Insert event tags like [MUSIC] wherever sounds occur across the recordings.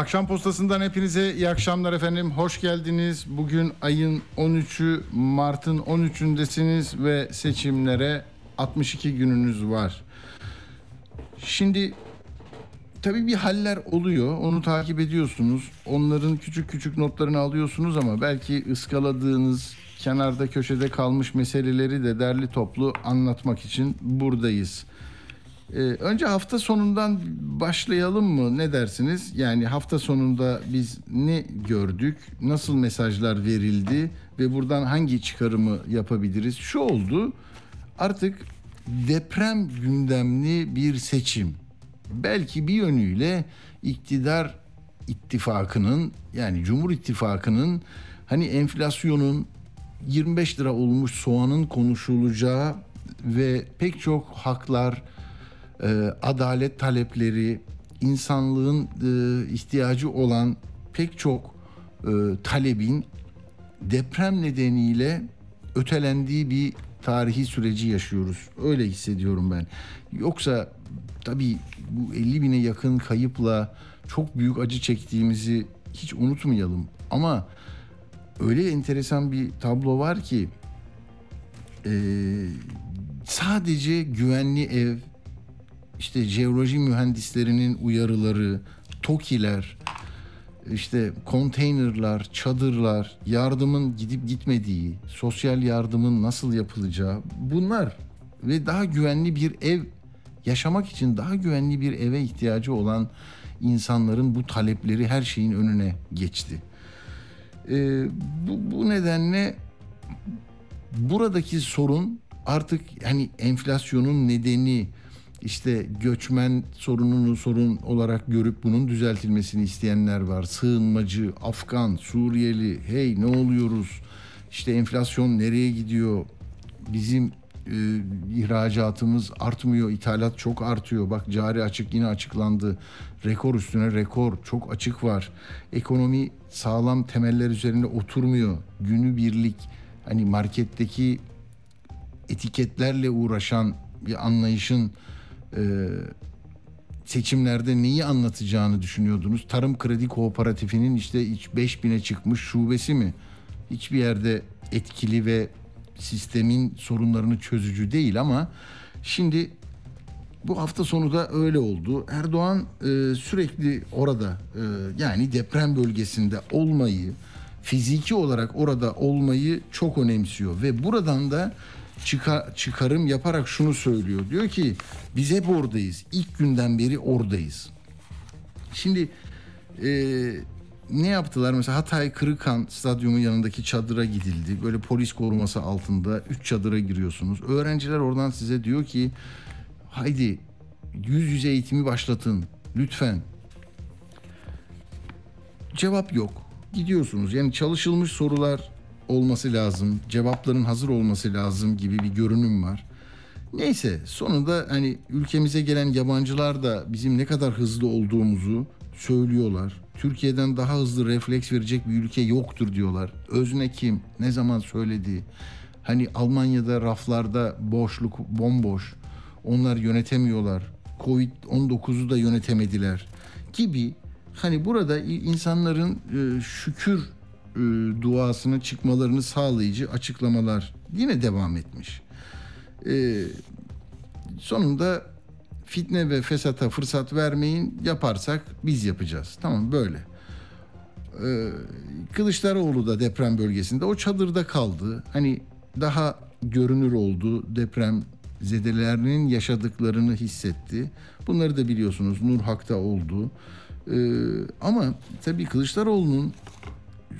Akşam postasından hepinize iyi akşamlar efendim. Hoş geldiniz. Bugün ayın 13'ü Mart'ın 13'ündesiniz ve seçimlere 62 gününüz var. Şimdi tabii bir haller oluyor. Onu takip ediyorsunuz. Onların küçük küçük notlarını alıyorsunuz ama belki ıskaladığınız kenarda köşede kalmış meseleleri de derli toplu anlatmak için buradayız. Ee, önce hafta sonundan başlayalım mı? Ne dersiniz? Yani hafta sonunda biz ne gördük? Nasıl mesajlar verildi ve buradan hangi çıkarımı yapabiliriz? Şu oldu. Artık deprem gündemli bir seçim. Belki bir yönüyle iktidar ittifakının yani Cumhur İttifakı'nın hani enflasyonun 25 lira olmuş soğanın konuşulacağı ve pek çok haklar, e, adalet talepleri, insanlığın e, ihtiyacı olan pek çok e, talebin deprem nedeniyle ötelendiği bir tarihi süreci yaşıyoruz. Öyle hissediyorum ben. Yoksa tabii bu 50 bine yakın kayıpla çok büyük acı çektiğimizi hiç unutmayalım. Ama öyle enteresan bir tablo var ki e, sadece güvenli ev, işte jeoloji mühendislerinin uyarıları, TOKİ'ler, işte konteynerlar, çadırlar, yardımın gidip gitmediği, sosyal yardımın nasıl yapılacağı bunlar ve daha güvenli bir ev yaşamak için daha güvenli bir eve ihtiyacı olan insanların bu talepleri her şeyin önüne geçti. Ee, bu, bu nedenle buradaki sorun artık yani enflasyonun nedeni işte göçmen sorununu sorun olarak görüp bunun düzeltilmesini isteyenler var. Sığınmacı, Afgan, Suriyeli, hey ne oluyoruz? İşte enflasyon nereye gidiyor? Bizim e, ihracatımız artmıyor, ithalat çok artıyor. Bak cari açık yine açıklandı. Rekor üstüne rekor, çok açık var. Ekonomi sağlam temeller üzerinde oturmuyor. Günü birlik hani marketteki etiketlerle uğraşan bir anlayışın e, seçimlerde neyi anlatacağını düşünüyordunuz? Tarım Kredi Kooperatifinin işte 5000'e çıkmış şubesi mi? Hiçbir yerde etkili ve sistemin sorunlarını çözücü değil ama şimdi bu hafta sonu da öyle oldu. Erdoğan e, sürekli orada e, yani deprem bölgesinde olmayı, fiziki olarak orada olmayı çok önemsiyor ve buradan da çıkar, çıkarım yaparak şunu söylüyor. Diyor ki biz hep oradayız. İlk günden beri oradayız. Şimdi e, ne yaptılar? Mesela Hatay Kırıkan stadyumu yanındaki çadıra gidildi. Böyle polis koruması altında üç çadıra giriyorsunuz. Öğrenciler oradan size diyor ki haydi yüz yüze eğitimi başlatın lütfen. Cevap yok. Gidiyorsunuz. Yani çalışılmış sorular olması lazım, cevapların hazır olması lazım gibi bir görünüm var. Neyse sonunda hani ülkemize gelen yabancılar da bizim ne kadar hızlı olduğumuzu söylüyorlar. Türkiye'den daha hızlı refleks verecek bir ülke yoktur diyorlar. Özne kim? Ne zaman söyledi? Hani Almanya'da raflarda boşluk bomboş. Onlar yönetemiyorlar. Covid-19'u da yönetemediler gibi. Hani burada insanların şükür e, duasına çıkmalarını sağlayıcı açıklamalar yine devam etmiş. E, sonunda fitne ve fesata fırsat vermeyin yaparsak biz yapacağız. Tamam böyle. E, Kılıçdaroğlu da deprem bölgesinde o çadırda kaldı. Hani daha görünür oldu deprem zedelerinin yaşadıklarını hissetti. Bunları da biliyorsunuz Nur Hak'ta oldu. Ee, ama tabii Kılıçdaroğlu'nun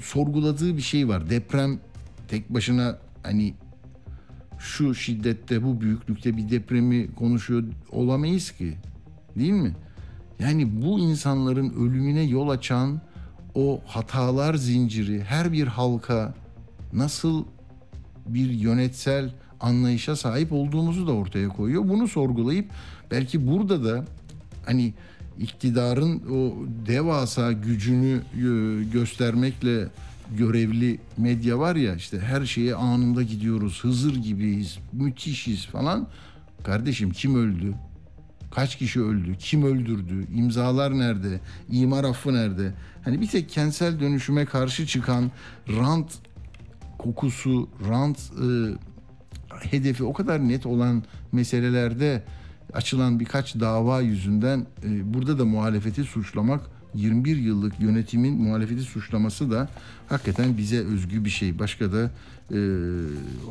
sorguladığı bir şey var. Deprem tek başına hani şu şiddette bu büyüklükte bir depremi konuşuyor olamayız ki. Değil mi? Yani bu insanların ölümüne yol açan o hatalar zinciri her bir halka nasıl bir yönetsel anlayışa sahip olduğumuzu da ortaya koyuyor. Bunu sorgulayıp belki burada da hani iktidarın o devasa gücünü e, göstermekle görevli medya var ya işte her şeye anında gidiyoruz, Hızır gibiyiz, müthişiz falan. Kardeşim kim öldü? Kaç kişi öldü? Kim öldürdü? İmzalar nerede? İmar affı nerede? Hani bir tek kentsel dönüşüme karşı çıkan rant kokusu, rant e, hedefi o kadar net olan meselelerde açılan birkaç dava yüzünden e, burada da muhalefeti suçlamak 21 yıllık yönetimin muhalefeti suçlaması da hakikaten bize özgü bir şey. Başka da e,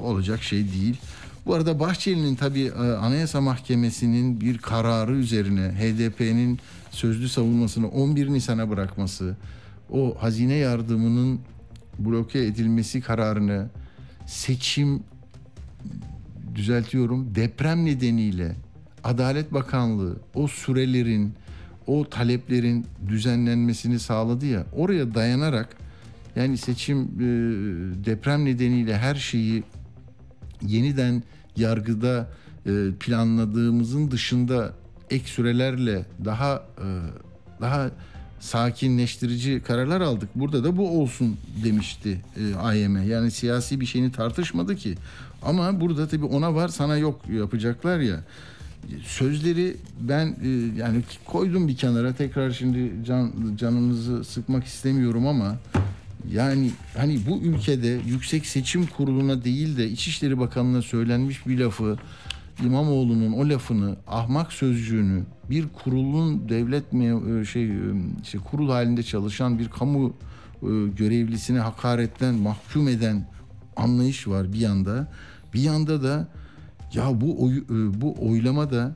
olacak şey değil. Bu arada Bahçeli'nin tabii e, Anayasa Mahkemesi'nin bir kararı üzerine HDP'nin sözlü savunmasını 11 Nisan'a bırakması, o hazine yardımının bloke edilmesi kararını seçim düzeltiyorum deprem nedeniyle Adalet Bakanlığı o sürelerin o taleplerin düzenlenmesini sağladı ya oraya dayanarak yani seçim e, deprem nedeniyle her şeyi yeniden yargıda e, planladığımızın dışında ek sürelerle daha e, daha sakinleştirici kararlar aldık. Burada da bu olsun demişti e. Yani siyasi bir şeyini tartışmadı ki. Ama burada tabii ona var sana yok yapacaklar ya. Sözleri ben e, yani koydum bir kenara tekrar şimdi can, canınızı sıkmak istemiyorum ama yani hani bu ülkede Yüksek Seçim Kurulu'na değil de İçişleri Bakanlığı'na söylenmiş bir lafı İmamoğlu'nun o lafını ahmak sözcüğünü bir kurulun devlet mi şey işte kurul halinde çalışan bir kamu görevlisine hakaretten mahkum eden anlayış var bir yanda. Bir yanda da ya bu oy, bu oylama da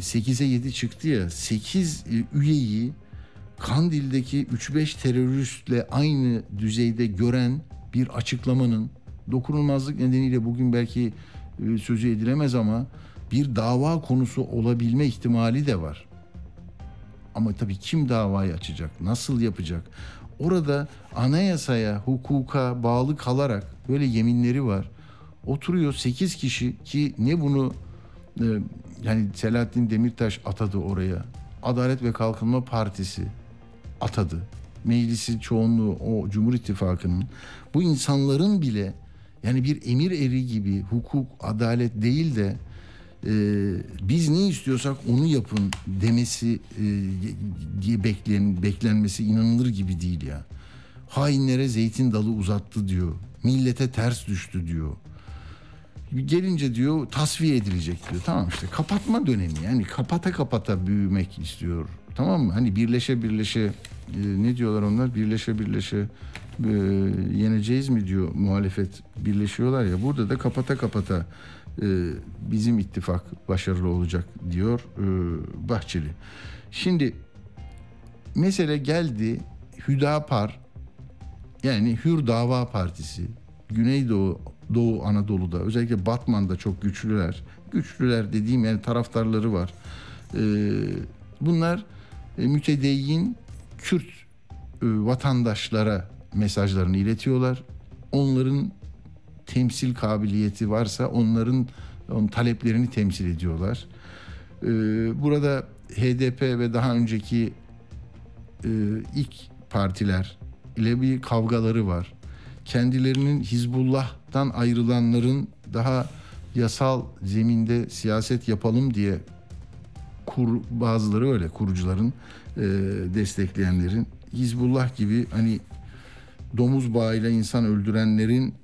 8'e 7 çıktı ya 8 üyeyi Kandil'deki 3-5 teröristle aynı düzeyde gören bir açıklamanın dokunulmazlık nedeniyle bugün belki sözü edilemez ama bir dava konusu olabilme ihtimali de var. Ama tabii kim davayı açacak, nasıl yapacak? Orada anayasaya, hukuka bağlı kalarak böyle yeminleri var. Oturuyor 8 kişi ki ne bunu e, yani Selahattin Demirtaş atadı oraya. Adalet ve Kalkınma Partisi atadı. Meclisin çoğunluğu o Cumhur İttifakı'nın bu insanların bile yani bir emir eri gibi hukuk, adalet değil de e, biz ne istiyorsak onu yapın demesi e, diye beklen, beklenmesi inanılır gibi değil ya. Hainlere zeytin dalı uzattı diyor. Millete ters düştü diyor. Gelince diyor tasfiye edilecek diyor. Tamam işte kapatma dönemi yani kapata kapata büyümek istiyor. Tamam mı? Hani birleşe birleşe e, ne diyorlar onlar? Birleşe birleşe e, yeneceğiz mi diyor muhalefet birleşiyorlar ya. Burada da kapata kapata e, bizim ittifak başarılı olacak diyor e, Bahçeli. Şimdi mesele geldi Hüdapar yani Hür Dava Partisi Güneydoğu Doğu Anadolu'da özellikle Batman'da çok güçlüler. Güçlüler dediğim yani taraftarları var. E, bunlar e, mütedeyyin Kürt e, vatandaşlara mesajlarını iletiyorlar. Onların temsil kabiliyeti varsa onların on taleplerini temsil ediyorlar. Ee, burada HDP ve daha önceki e, ilk partiler ile bir kavgaları var. Kendilerinin Hizbullah'tan ayrılanların daha yasal zeminde siyaset yapalım diye kur, bazıları öyle kurucuların e, destekleyenlerin Hizbullah gibi hani domuz bağıyla insan öldürenlerin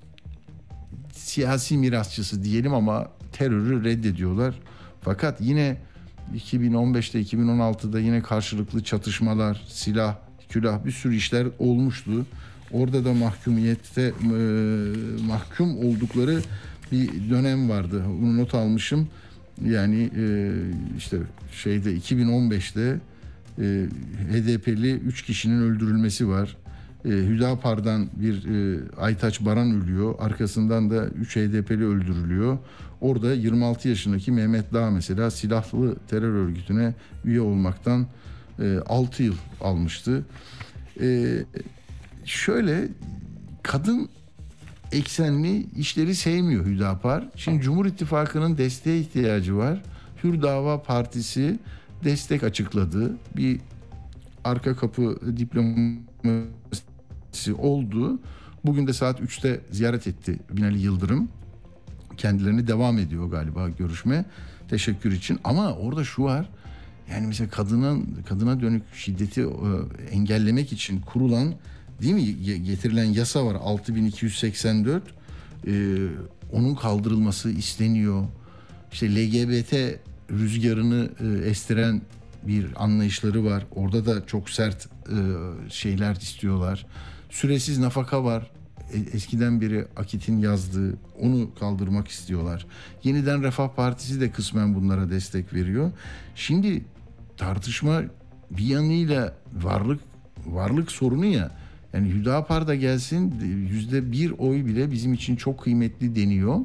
siyasi mirasçısı diyelim ama terörü reddediyorlar. Fakat yine 2015'te 2016'da yine karşılıklı çatışmalar, silah, külah bir sürü işler olmuştu. Orada da mahkumiyette e, mahkum oldukları bir dönem vardı. Bunu not almışım. Yani e, işte şeyde 2015'te e, HDP'li 3 kişinin öldürülmesi var. E, Hüdapar'dan bir e, Aytaç Baran ölüyor. Arkasından da 3 HDP'li öldürülüyor. Orada 26 yaşındaki Mehmet Dağ mesela silahlı terör örgütüne üye olmaktan e, 6 yıl almıştı. Ee, şöyle kadın eksenli işleri sevmiyor Hüdapar. Şimdi Cumhur İttifakı'nın desteğe ihtiyacı var. Hür Dava Partisi destek açıkladı. Bir arka kapı diploması oldu. Bugün de saat 3'te ziyaret etti Binali Yıldırım. Kendilerini devam ediyor galiba görüşme. Teşekkür için. Ama orada şu var. Yani mesela kadının kadına dönük şiddeti e, engellemek için kurulan değil mi getirilen yasa var 6284. Ee, onun kaldırılması isteniyor. İşte LGBT rüzgarını e, estiren bir anlayışları var. Orada da çok sert e, şeyler istiyorlar. Süresiz nafaka var. E, eskiden beri Akit'in yazdığı onu kaldırmak istiyorlar. Yeniden Refah Partisi de kısmen bunlara destek veriyor. Şimdi tartışma bir yanıyla varlık varlık sorunu ya. Yani Hüdapar da gelsin yüzde bir oy bile bizim için çok kıymetli deniyor.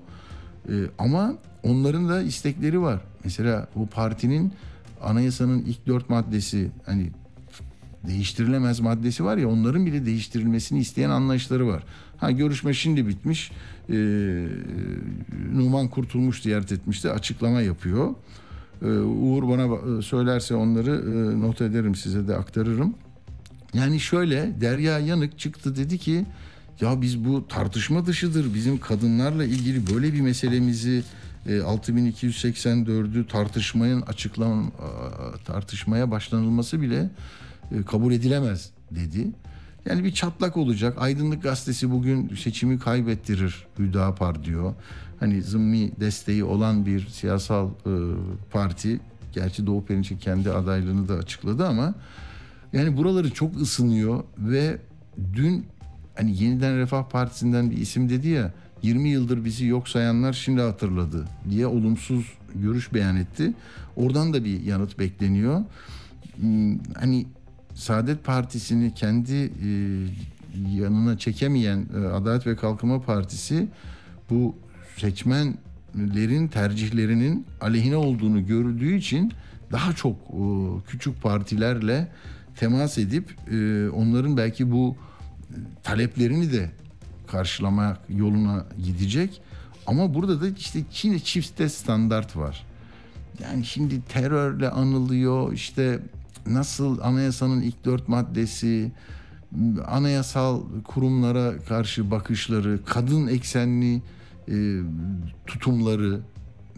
Ee, ama onların da istekleri var. Mesela bu partinin anayasanın ilk dört maddesi hani değiştirilemez maddesi var ya onların bile değiştirilmesini isteyen anlayışları var. Ha görüşme şimdi bitmiş. Ee, Numan Kurtulmuş ziyaret etmişti. Açıklama yapıyor. Ee, Uğur bana söylerse onları e, not ederim size de aktarırım. Yani şöyle Derya Yanık çıktı dedi ki ya biz bu tartışma dışıdır. Bizim kadınlarla ilgili böyle bir meselemizi 6284'ü e, tartışmanın açıklan tartışmaya başlanılması bile kabul edilemez dedi. Yani bir çatlak olacak. Aydınlık Gazetesi bugün seçimi kaybettirir Hüdapar diyor. Hani zımmi desteği olan bir siyasal e, parti. Gerçi Doğu Perinçek kendi adaylığını da açıkladı ama yani buraları çok ısınıyor ve dün hani yeniden Refah Partisi'nden bir isim dedi ya 20 yıldır bizi yok sayanlar şimdi hatırladı diye olumsuz görüş beyan etti. Oradan da bir yanıt bekleniyor. Hmm, hani Saadet Partisi'ni kendi e, yanına çekemeyen e, Adalet ve Kalkınma Partisi bu seçmenlerin tercihlerinin aleyhine olduğunu gördüğü için daha çok e, küçük partilerle temas edip e, onların belki bu taleplerini de karşılamak yoluna gidecek. Ama burada da işte Çin çifte standart var. Yani şimdi terörle anılıyor işte nasıl anayasanın ilk dört maddesi, anayasal kurumlara karşı bakışları, kadın eksenli e, tutumları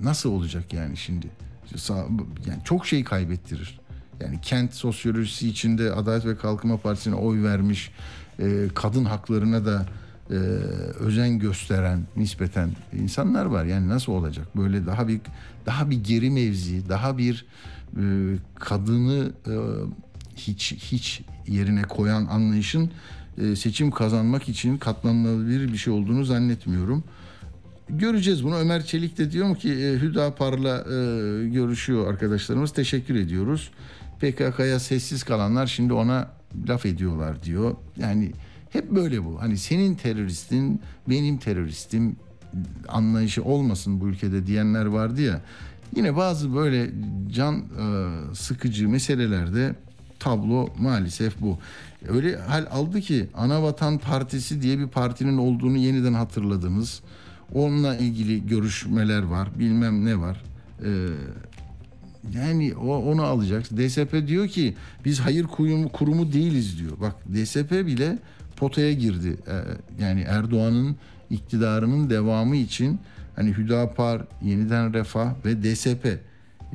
nasıl olacak yani şimdi? Yani çok şey kaybettirir. Yani kent sosyolojisi içinde Adalet ve Kalkınma Partisi'ne oy vermiş, e, kadın haklarına da e, özen gösteren nispeten insanlar var. Yani nasıl olacak? Böyle daha bir daha bir geri mevzi, daha bir e, kadını e, hiç hiç yerine koyan anlayışın e, seçim kazanmak için katlanılabilir bir şey olduğunu zannetmiyorum. Göreceğiz bunu. Ömer Çelik de diyor ki e, Hüdapar'la e, görüşüyor arkadaşlarımız. Teşekkür ediyoruz. PKK'ya sessiz kalanlar şimdi ona laf ediyorlar diyor. Yani hep böyle bu. Hani senin teröristin, benim teröristim anlayışı olmasın bu ülkede diyenler vardı ya. Yine bazı böyle can e, sıkıcı meselelerde tablo maalesef bu. Öyle hal aldı ki Anavatan Partisi diye bir partinin olduğunu yeniden hatırladınız. Onunla ilgili görüşmeler var, bilmem ne var. Ee, yani o onu alacak. DSP diyor ki biz hayır kurumu, kurumu değiliz diyor. Bak DSP bile potaya girdi. Ee, yani Erdoğan'ın iktidarının devamı için hani Hüdapar, Yeniden Refah ve DSP.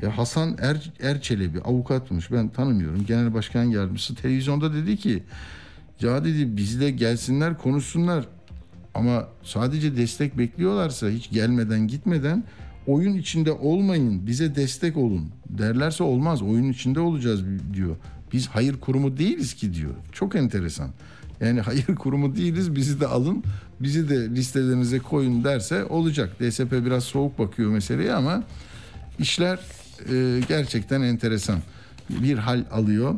Ya Hasan er, Erçelebi avukatmış ben tanımıyorum. Genel Başkan Yardımcısı televizyonda dedi ki ya dedi bizle gelsinler konuşsunlar ama sadece destek bekliyorlarsa hiç gelmeden gitmeden oyun içinde olmayın bize destek olun derlerse olmaz oyun içinde olacağız diyor. Biz hayır kurumu değiliz ki diyor. Çok enteresan. Yani [LAUGHS] hayır kurumu değiliz bizi de alın bizi de listelerinize koyun derse olacak. DSP biraz soğuk bakıyor meseleye ama işler e, gerçekten enteresan bir hal alıyor.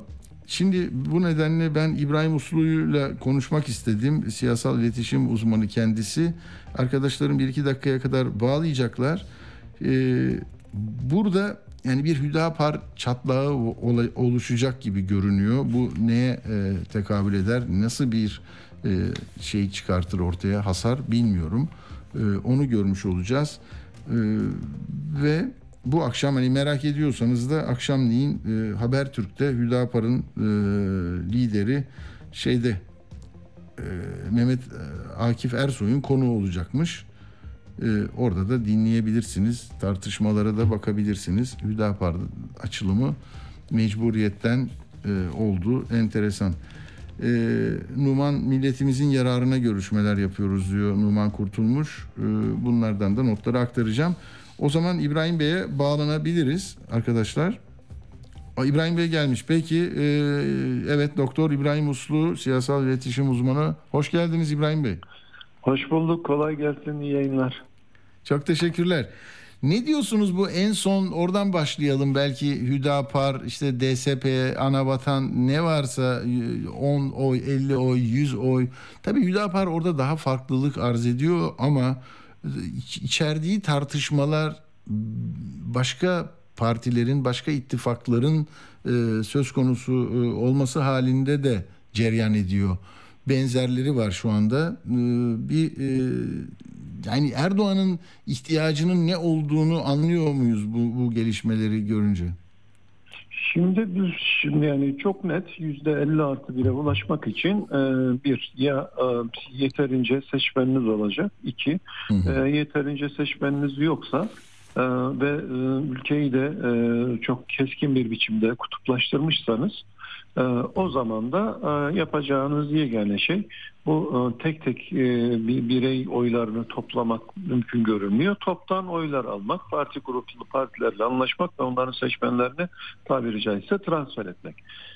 Şimdi bu nedenle ben İbrahim Uslu'yla konuşmak istedim. Siyasal iletişim uzmanı kendisi. Arkadaşlarım bir iki dakikaya kadar bağlayacaklar. Ee, burada yani bir Hüdapar çatlağı oluşacak gibi görünüyor. Bu neye e, tekabül eder? Nasıl bir e, şey çıkartır ortaya hasar bilmiyorum. E, onu görmüş olacağız. E, ve bu akşam hani merak ediyorsanız da akşamleyin e, Habertürk'te Hüdapar'ın e, lideri şeyde e, Mehmet e, Akif Ersoy'un konu olacakmış. E, orada da dinleyebilirsiniz. Tartışmalara da bakabilirsiniz. Hüdapar açılımı mecburiyetten e, oldu. Enteresan. E, Numan milletimizin yararına görüşmeler yapıyoruz diyor Numan Kurtulmuş. E, bunlardan da notları aktaracağım. O zaman İbrahim Bey'e bağlanabiliriz arkadaşlar. İbrahim Bey gelmiş. Peki e, evet Doktor İbrahim Uslu siyasal iletişim uzmanı. Hoş geldiniz İbrahim Bey. Hoş bulduk. Kolay gelsin. İyi yayınlar. Çok teşekkürler. Ne diyorsunuz bu en son oradan başlayalım belki Hüdapar işte DSP Anavatan ne varsa 10 oy 50 oy 100 oy tabii Hüdapar orada daha farklılık arz ediyor ama içerdiği tartışmalar başka partilerin başka ittifakların e, söz konusu e, olması halinde de ceryan ediyor. Benzerleri var şu anda. E, bir e, yani Erdoğan'ın ihtiyacının ne olduğunu anlıyor muyuz bu, bu gelişmeleri görünce? Şimdi biz şimdi yani çok net yüzde 50 artı bire ulaşmak için e, bir ya e, yeterince seçmeniniz olacak. iki hı hı. E, yeterince seçmeniniz yoksa e, ve e, ülkeyi de e, çok keskin bir biçimde kutuplaştırmışsanız o zaman da e, yapacağınız yegane şey bu e, tek tek e, bir birey oylarını toplamak mümkün görünmüyor. Toptan oylar almak, parti gruplu partilerle anlaşmak ve onların seçmenlerini tabiri caizse transfer etmek.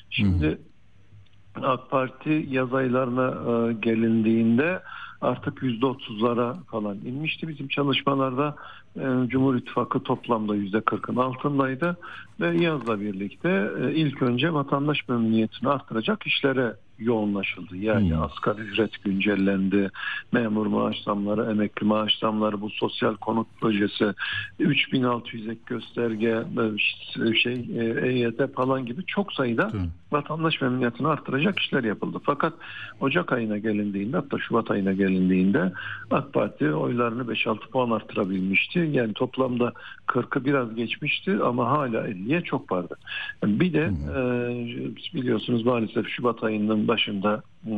Şimdi AK Parti yaz aylarına gelindiğinde artık yüzde otuzlara falan inmişti. Bizim çalışmalarda e, Cumhur İttifakı toplamda yüzde kırkın altındaydı ve yazla birlikte e, ilk önce vatandaş memnuniyetini arttıracak işlere yoğunlaşıldı. Yani hmm. asgari ücret güncellendi, memur maaş zamları, emekli maaş zamları, bu sosyal konut projesi, 3600 ek gösterge, e, şey EYT falan gibi çok sayıda hmm. vatandaş memnuniyetini arttıracak işler yapıldı. Fakat Ocak ayına gelindiğinde hatta Şubat ayına gelindiğinde AK Parti oylarını 5-6 puan arttırabilmişti. Yani toplamda 40'ı biraz geçmişti ama hala 50'ye çok vardı. Bir de e, biliyorsunuz maalesef Şubat ayının başında e,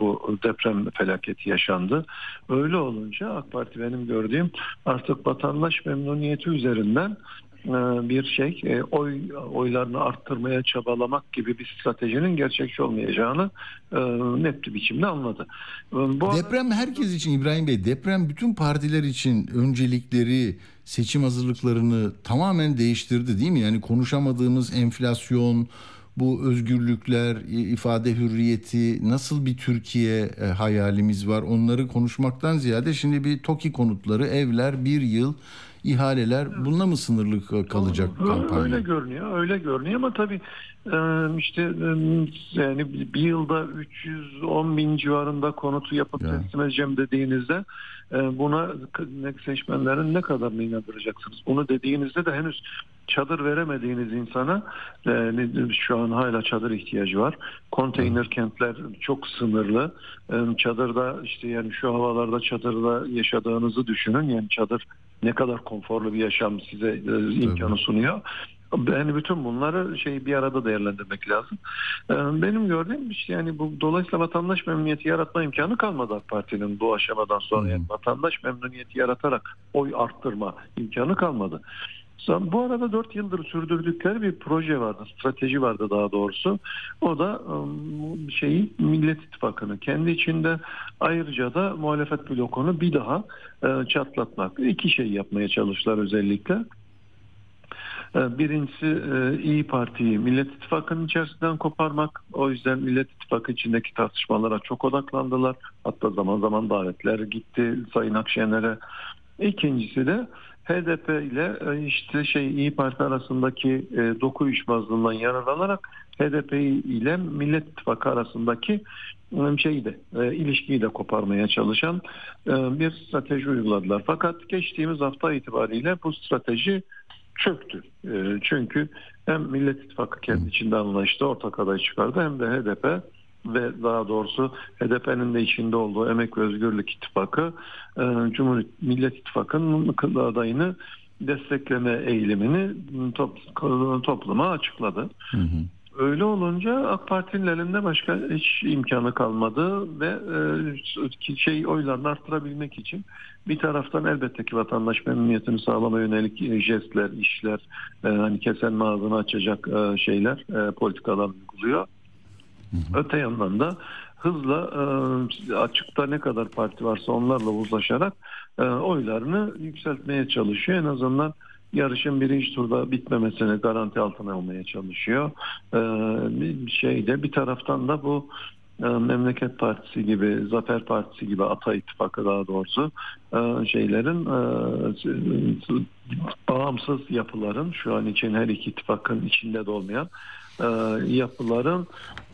bu deprem felaketi yaşandı. Öyle olunca AK Parti benim gördüğüm artık vatandaş memnuniyeti üzerinden e, bir şey e, oy oylarını arttırmaya çabalamak gibi bir stratejinin gerçekçi olmayacağını net bir biçimde anladı. Bu deprem herkes için İbrahim Bey deprem bütün partiler için öncelikleri seçim hazırlıklarını tamamen değiştirdi değil mi? Yani konuşamadığımız enflasyon, bu özgürlükler, ifade hürriyeti, nasıl bir Türkiye e, hayalimiz var? Onları konuşmaktan ziyade şimdi bir TOKİ konutları, evler, bir yıl ihaleler bununla mı sınırlı kalacak kampanya? Öyle görünüyor, öyle görünüyor ama tabii işte yani bir yılda 310 bin civarında konutu yapıp teslim edeceğim dediğinizde buna seçmenlerin ne kadarını inandıracaksınız? Bunu dediğinizde de henüz çadır veremediğiniz insana şu an hala çadır ihtiyacı var. Konteyner kentler çok sınırlı. Çadırda işte yani şu havalarda çadırda yaşadığınızı düşünün. Yani çadır ne kadar konforlu bir yaşam size imkanı sunuyor. Yani bütün bunları şey bir arada değerlendirmek lazım. Ee, benim gördüğüm işte yani bu dolayısıyla vatandaş memnuniyeti yaratma imkanı kalmadı AK Parti'nin bu aşamadan sonra. Yani vatandaş memnuniyeti yaratarak oy arttırma imkanı kalmadı. Bu arada 4 yıldır sürdürdükleri bir proje vardı, strateji vardı daha doğrusu. O da ıı, şeyi Millet İttifakı'nı kendi içinde ayrıca da muhalefet blokunu bir daha ıı, çatlatmak. İki şey yapmaya çalıştılar özellikle. Ee, birincisi e, İyi Parti'yi Millet İttifakı'nın içerisinden koparmak. O yüzden Millet İttifakı içindeki tartışmalara çok odaklandılar. Hatta zaman zaman davetler gitti Sayın Akşener'e. İkincisi de HDP ile e, işte şey İyi Parti arasındaki e, doku uyuşmazlığından yararlanarak HDP ile Millet İttifakı arasındaki şeyi de ilişkiyi de koparmaya çalışan bir strateji uyguladılar. Fakat geçtiğimiz hafta itibariyle bu strateji çöktü. E, çünkü hem Millet İttifakı kendi içinde anlaştı, ortak aday çıkardı hem de HDP ve daha doğrusu HDP'nin de içinde olduğu Emek ve Özgürlük İttifakı e, Cumhuriyet Millet İttifakı'nın adayını destekleme eğilimini top, topluma açıkladı. Hı hı. Öyle olunca AK Parti'nin elinde başka hiç imkanı kalmadı ve e, şey oylarını arttırabilmek için bir taraftan elbette ki vatandaş memnuniyetini sağlama yönelik jestler, işler, e, hani kesen ağzını açacak e, şeyler, e, politikalar uyguluyor. Öte yandan da hızla e, açıkta ne kadar parti varsa onlarla uzlaşarak e, oylarını yükseltmeye çalışıyor. En azından yarışın birinci turda bitmemesini garanti altına almaya çalışıyor. E, şeyde bir taraftan da bu e, Memleket Partisi gibi, Zafer Partisi gibi, Ata İttifakı daha doğrusu e, şeylerin e, bağımsız yapıların şu an için her iki ittifakın içinde de olmayan e, yapıların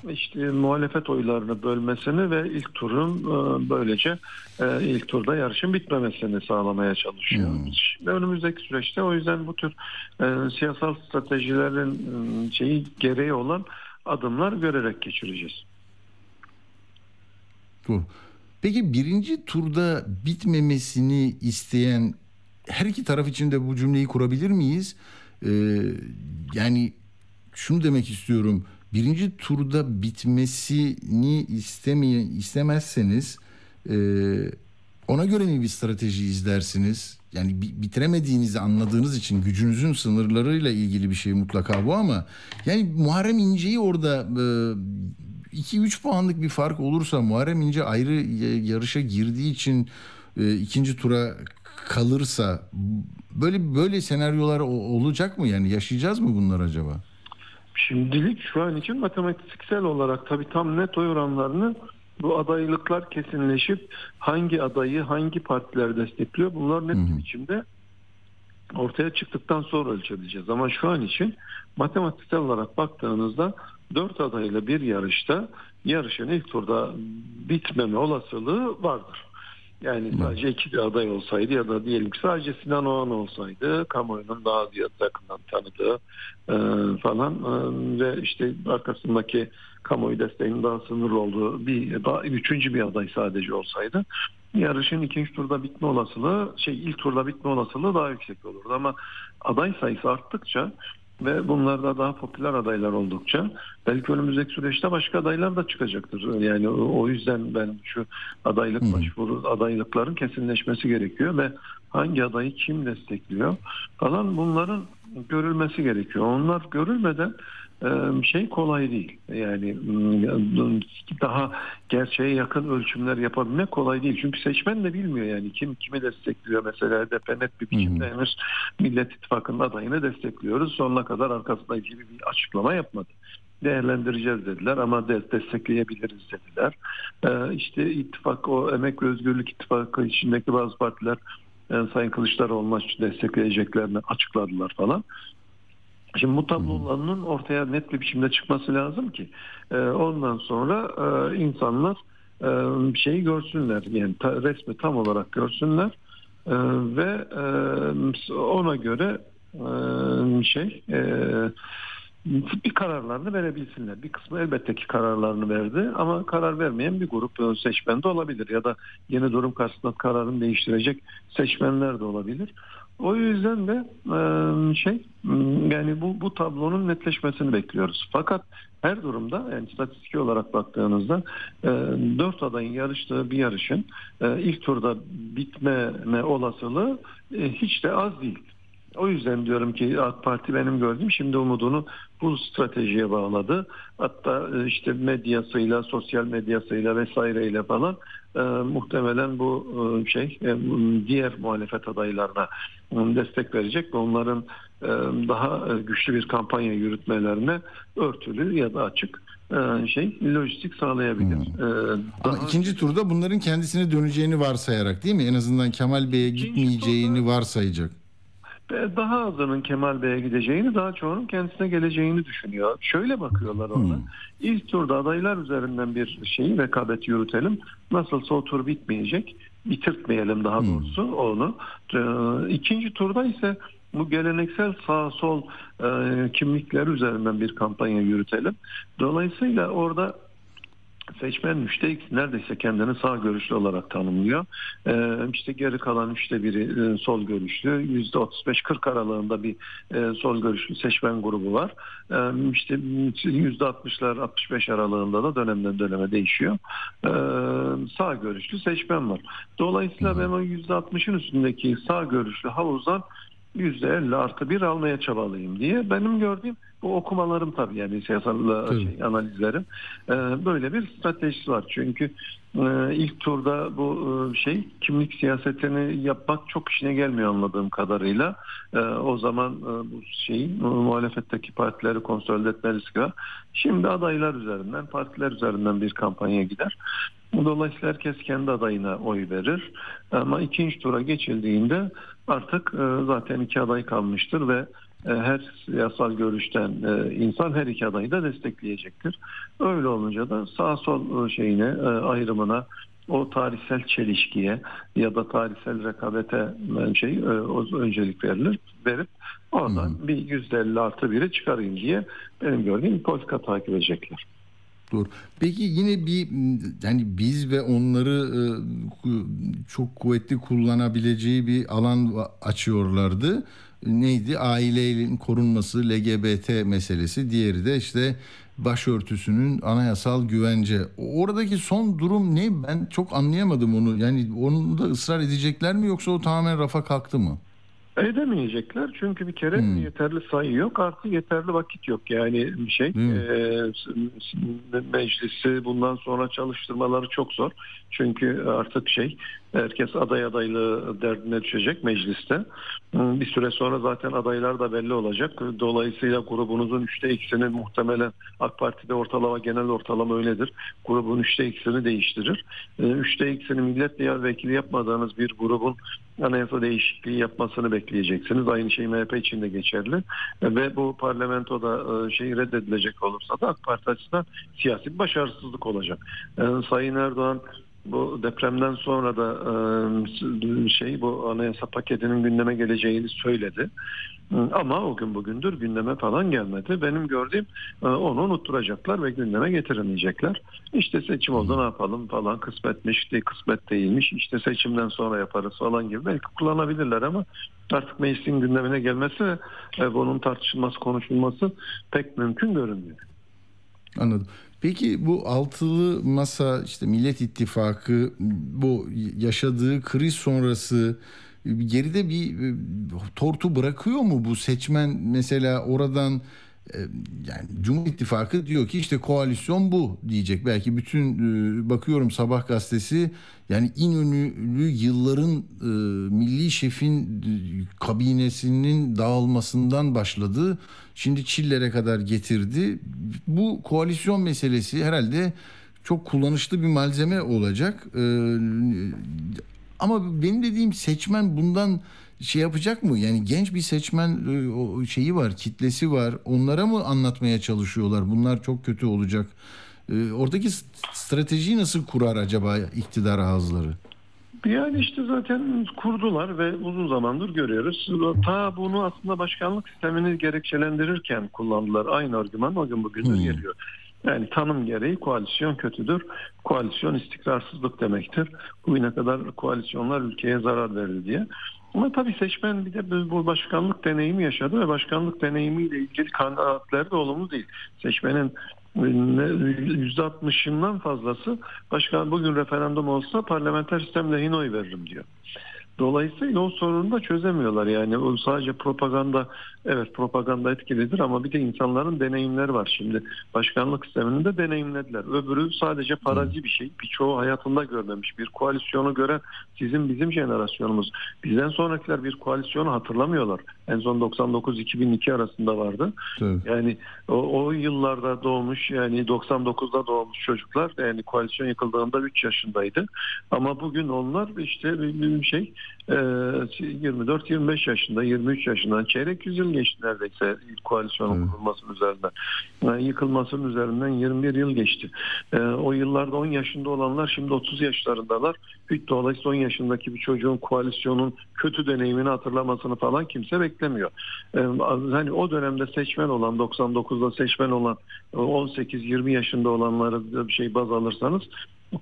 işte muhalefet oylarını bölmesini ve ilk turun e, böylece e, ilk turda yarışın bitmemesini sağlamaya çalışıyor. Hmm. Ve önümüzdeki süreçte o yüzden bu tür e, siyasal stratejilerin e, şeyi gereği olan adımlar görerek geçireceğiz. Doğru. Peki birinci turda bitmemesini isteyen her iki taraf için de bu cümleyi kurabilir miyiz? Ee, yani şunu demek istiyorum. Birinci turda bitmesini istemeyen istemezseniz e, ona göre mi bir strateji izlersiniz? Yani bitiremediğinizi anladığınız için gücünüzün sınırlarıyla ilgili bir şey mutlaka bu ama yani Muharrem İnce'yi orada 2-3 e, puanlık bir fark olursa Muharrem İnce ayrı yarışa girdiği için e, ikinci tura kalırsa böyle böyle senaryolar olacak mı yani yaşayacağız mı bunlar acaba? Şimdilik şu an için matematiksel olarak tabii tam net oy oranlarını bu adaylıklar kesinleşip hangi adayı hangi partiler destekliyor bunlar net bir biçimde ortaya çıktıktan sonra ölçebileceğiz. Ama şu an için matematiksel olarak baktığınızda dört adayla bir yarışta yarışın ilk turda bitmeme olasılığı vardır. Yani sadece iki bir aday olsaydı ya da diyelim ki sadece Sinan Oğan olsaydı kamuoyunun daha yakından tanıdığı e, falan e, ve işte arkasındaki kamuoyu desteğinin daha sınırlı olduğu bir daha üçüncü bir aday sadece olsaydı yarışın ikinci turda bitme olasılığı şey ilk turda bitme olasılığı daha yüksek olurdu. Ama aday sayısı arttıkça ve bunlarda daha popüler adaylar oldukça belki önümüzdeki süreçte başka adaylar da çıkacaktır. Yani o yüzden ben şu adaylık hmm. başvuru adaylıkların kesinleşmesi gerekiyor ve hangi adayı kim destekliyor falan bunların görülmesi gerekiyor. Onlar görülmeden şey kolay değil. Yani daha gerçeğe yakın ölçümler yapabilmek kolay değil. Çünkü seçmen de bilmiyor yani kim kimi destekliyor. Mesela HDP net bir biçimde henüz Millet İttifakı'nın adayını destekliyoruz. Sonuna kadar arkasında gibi bir açıklama yapmadı değerlendireceğiz dediler ama destekleyebiliriz dediler. Ee, işte ittifak o Emek ve Özgürlük İttifakı içindeki bazı partiler Sayın Kılıçdaroğlu'nu destekleyeceklerini açıkladılar falan. Şimdi bu tablolarının ortaya net bir biçimde çıkması lazım ki e, ondan sonra e, insanlar e, şeyi görsünler yani resmi tam olarak görsünler ve ona göre şey bir kararlarını verebilsinler. Bir kısmı elbette ki kararlarını verdi ama karar vermeyen bir grup seçmen de olabilir ya da yeni durum karşısında kararını değiştirecek seçmenler de olabilir. O yüzden de şey yani bu bu tablonun netleşmesini bekliyoruz. Fakat her durumda yani istatistik olarak baktığınızda dört adayın yarıştığı bir yarışın ilk turda bitmeme olasılığı hiç de az değil. O yüzden diyorum ki AK Parti benim gördüğüm şimdi umudunu bu stratejiye bağladı. Hatta işte medyasıyla, sosyal medyasıyla vesaireyle falan e, muhtemelen bu e, şey e, diğer muhalefet adaylarına e, destek verecek ve onların e, daha güçlü bir kampanya yürütmelerine örtülü ya da açık e, şey lojistik sağlayabilir. Hmm. Ee, Ama daha... ikinci turda bunların kendisine döneceğini varsayarak değil mi? En azından Kemal Bey'e gitmeyeceğini turda, varsayacak daha azının Kemal Bey'e gideceğini, daha çoğunun kendisine geleceğini düşünüyor. Şöyle bakıyorlar ona. Hmm. İlk turda adaylar üzerinden bir şeyi rekabet yürütelim. Nasılsa o tur bitmeyecek. Bitirtmeyelim daha doğrusu hmm. onu. Ee, ikinci turda ise bu geleneksel sağ sol e, kimlikler üzerinden bir kampanya yürütelim. Dolayısıyla orada seçmen müşterek neredeyse kendini sağ görüşlü olarak tanımlıyor. Ee, işte geri kalan üçte biri e, sol görüşlü. Yüzde 35-40 aralığında bir e, sol görüşlü seçmen grubu var. Ee, işte yüzde 60'lar 65 aralığında da dönemden döneme değişiyor. Ee, sağ görüşlü seçmen var. Dolayısıyla ben o yüzde 60'ın üstündeki sağ görüşlü havuzdan %50 artı bir almaya çabalıyım diye benim gördüğüm bu okumalarım tabii yani siyasal şey, analizlerim e, böyle bir stratejisi var. Çünkü e, ilk turda bu e, şey kimlik siyasetini yapmak çok işine gelmiyor anladığım kadarıyla. O zaman bu şeyi muhalefetteki partileri kontrol etme riski var. Şimdi adaylar üzerinden, partiler üzerinden bir kampanya gider. Dolayısıyla herkes kendi adayına oy verir. Ama ikinci tura geçildiğinde artık zaten iki aday kalmıştır ve e, her siyasal görüşten e, insan her iki adayı da destekleyecektir. Öyle olunca da sağ sol e, şeyine ayrımına o tarihsel çelişkiye ya da tarihsel rekabete şey öncelik verilir verip oradan hmm. bir yüzde elli artı biri çıkarayım diye benim gördüğüm politika takip edecekler. Doğru. Peki yine bir yani biz ve onları çok kuvvetli kullanabileceği bir alan açıyorlardı neydi? Ailenin korunması, LGBT meselesi. Diğeri de işte başörtüsünün anayasal güvence. Oradaki son durum ne? Ben çok anlayamadım onu. Yani onu da ısrar edecekler mi yoksa o tamamen rafa kalktı mı? Edemeyecekler çünkü bir kere hmm. yeterli sayı yok artı yeterli vakit yok yani bir şey e, meclisi bundan sonra çalıştırmaları çok zor çünkü artık şey herkes aday adaylığı derdine düşecek mecliste bir süre sonra zaten adaylar da belli olacak dolayısıyla grubunuzun üçte ikisinin muhtemelen AK Parti'de ortalama genel ortalama öyledir grubun üçte ikisini değiştirir üçte ikisini milletvekili yapmadığınız bir grubun anayasa değişikliği yapmasını bekleyeceksiniz. Aynı şey MHP için de geçerli. Ve bu parlamentoda şey reddedilecek olursa da AK Parti açısından siyasi bir başarısızlık olacak. E, Sayın Erdoğan bu depremden sonra da şey bu anayasa paketinin gündeme geleceğini söyledi. Ama o gün bugündür gündeme falan gelmedi. Benim gördüğüm onu unutturacaklar ve gündeme getiremeyecekler. İşte seçim oldu ne yapalım falan kısmetmiş değil kısmet değilmiş. İşte seçimden sonra yaparız falan gibi belki kullanabilirler ama artık meclisin gündemine gelmesi ve bunun tartışılması konuşulması pek mümkün görünmüyor. Anladım. Peki bu altılı masa işte Millet İttifakı bu yaşadığı kriz sonrası geride bir e, tortu bırakıyor mu bu seçmen? Mesela oradan e, yani Cumhur İttifakı diyor ki işte koalisyon bu diyecek. Belki bütün e, bakıyorum Sabah gazetesi yani İnönülü yılların milli şefin kabinesinin dağılmasından başladı. Şimdi Çiller'e kadar getirdi. Bu koalisyon meselesi herhalde çok kullanışlı bir malzeme olacak. Ama benim dediğim seçmen bundan şey yapacak mı? Yani genç bir seçmen e, şeyi var, kitlesi var. Onlara mı anlatmaya çalışıyorlar? Bunlar çok kötü olacak. E, oradaki stratejiyi nasıl kurar acaba iktidar ağızları? Yani işte zaten kurdular ve uzun zamandır görüyoruz. Ta bunu aslında başkanlık sistemini gerekçelendirirken kullandılar. Aynı argüman o gün bugündür hmm. geliyor. Yani tanım gereği koalisyon kötüdür. Koalisyon istikrarsızlık demektir. Bugüne kadar koalisyonlar ülkeye zarar verdi diye. Ama tabii seçmen bir de bu başkanlık deneyimi yaşadı ve başkanlık deneyimiyle ilgili kanaatleri de olumlu değil. Seçmenin %60'ından fazlası başkan bugün referandum olsa parlamenter sistem lehine oy veririm diyor. Dolayısıyla o sorunu da çözemiyorlar. Yani sadece propaganda evet propaganda etkilidir ama bir de insanların deneyimleri var. Şimdi başkanlık sistemini de deneyimlediler. Öbürü sadece parazi bir şey. Birçoğu hayatında görmemiş. Bir koalisyonu gören sizin bizim jenerasyonumuz. Bizden sonrakiler bir koalisyonu hatırlamıyorlar. En son 99-2002 arasında vardı. Evet. Yani o, o yıllarda doğmuş yani 99'da doğmuş çocuklar yani koalisyon yıkıldığında 3 yaşındaydı. Ama bugün onlar işte bir şey e, 24-25 yaşında, 23 yaşından çeyrek yüzyıl geçti neredeyse ilk koalisyonun Evet. kurulmasının üzerinden. Yani yıkılmasının üzerinden 21 yıl geçti. E, o yıllarda 10 yaşında olanlar şimdi 30 yaşlarındalar. Dolayısıyla 10 yaşındaki bir çocuğun koalisyonun kötü deneyimini hatırlamasını falan kimse beklemiyor. E, hani o dönemde seçmen olan 99'da seçmen olan 18-20 yaşında olanları bir şey baz alırsanız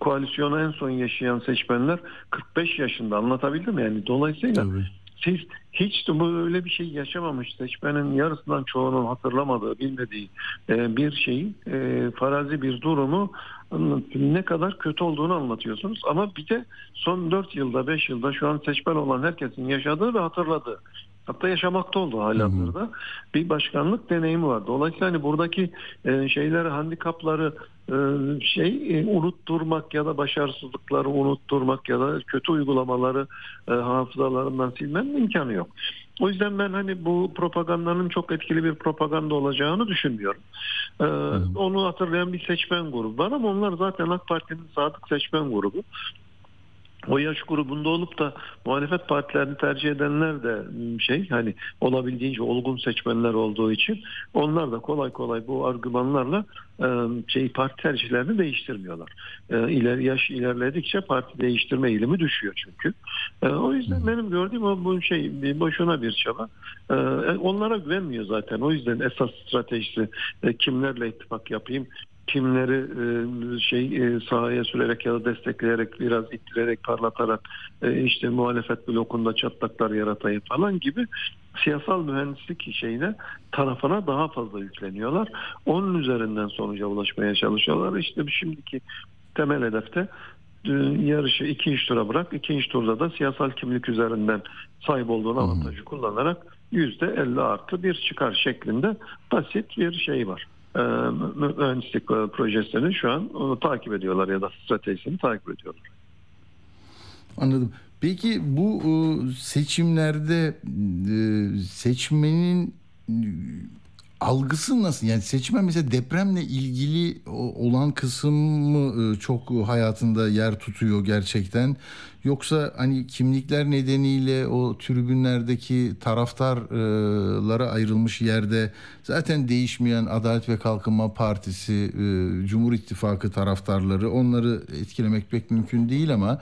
koalisyonu en son yaşayan seçmenler 45 yaşında anlatabildim mi? Yani dolayısıyla Tabii. Siz hiç böyle bir şey yaşamamış seçmenin yarısından çoğunun hatırlamadığı, bilmediği e, bir şeyi, e, farazi bir durumu ne kadar kötü olduğunu anlatıyorsunuz. Ama bir de son 4 yılda, 5 yılda şu an seçmen olan herkesin yaşadığı ve hatırladığı hatta yaşamakta olduğu halihazırda bir başkanlık deneyimi var. Dolayısıyla hani buradaki e, şeyleri, handikapları e, şey e, unutturmak ya da başarısızlıkları unutturmak ya da kötü uygulamaları e, hafızalarından silmenin imkanı yok. O yüzden ben hani bu propagandanın çok etkili bir propaganda olacağını düşünmüyorum. Ee, onu hatırlayan bir seçmen grubu var ama onlar zaten AK Parti'nin sadık seçmen grubu. O yaş grubunda olup da muhalefet partilerini tercih edenler de şey hani olabildiğince olgun seçmenler olduğu için onlar da kolay kolay bu argümanlarla e, şey parti tercihlerini değiştirmiyorlar. İler yaş ilerledikçe parti değiştirme eğilimi düşüyor çünkü. O yüzden benim gördüğüm o bu şey boşuna bir çaba. E, onlara güvenmiyor zaten. O yüzden esas stratejisi e, kimlerle ittifak yapayım, kimleri e, şey e, sahaya sürerek ya da destekleyerek biraz ittirerek parlatarak e, işte muhalefet blokunda çatlaklar yaratayım falan gibi siyasal mühendislik şeyine tarafına daha fazla yükleniyorlar. Onun üzerinden sonuca ulaşmaya çalışıyorlar. İşte şimdiki temel hedefte e, yarışı ikinci tura bırak. ikinci turda da siyasal kimlik üzerinden sahip olduğun avantajı kullanarak yüzde 50 artı bir çıkar şeklinde basit bir şey var mühendislik projesini şu an onu takip ediyorlar ya da stratejisini takip ediyorlar. Anladım. Peki bu e, seçimlerde e, seçmenin e, algısı nasıl? Yani seçmen mesela depremle ilgili olan kısım mı çok hayatında yer tutuyor gerçekten? Yoksa hani kimlikler nedeniyle o tribünlerdeki taraftarlara ayrılmış yerde zaten değişmeyen Adalet ve Kalkınma Partisi, Cumhur İttifakı taraftarları onları etkilemek pek mümkün değil ama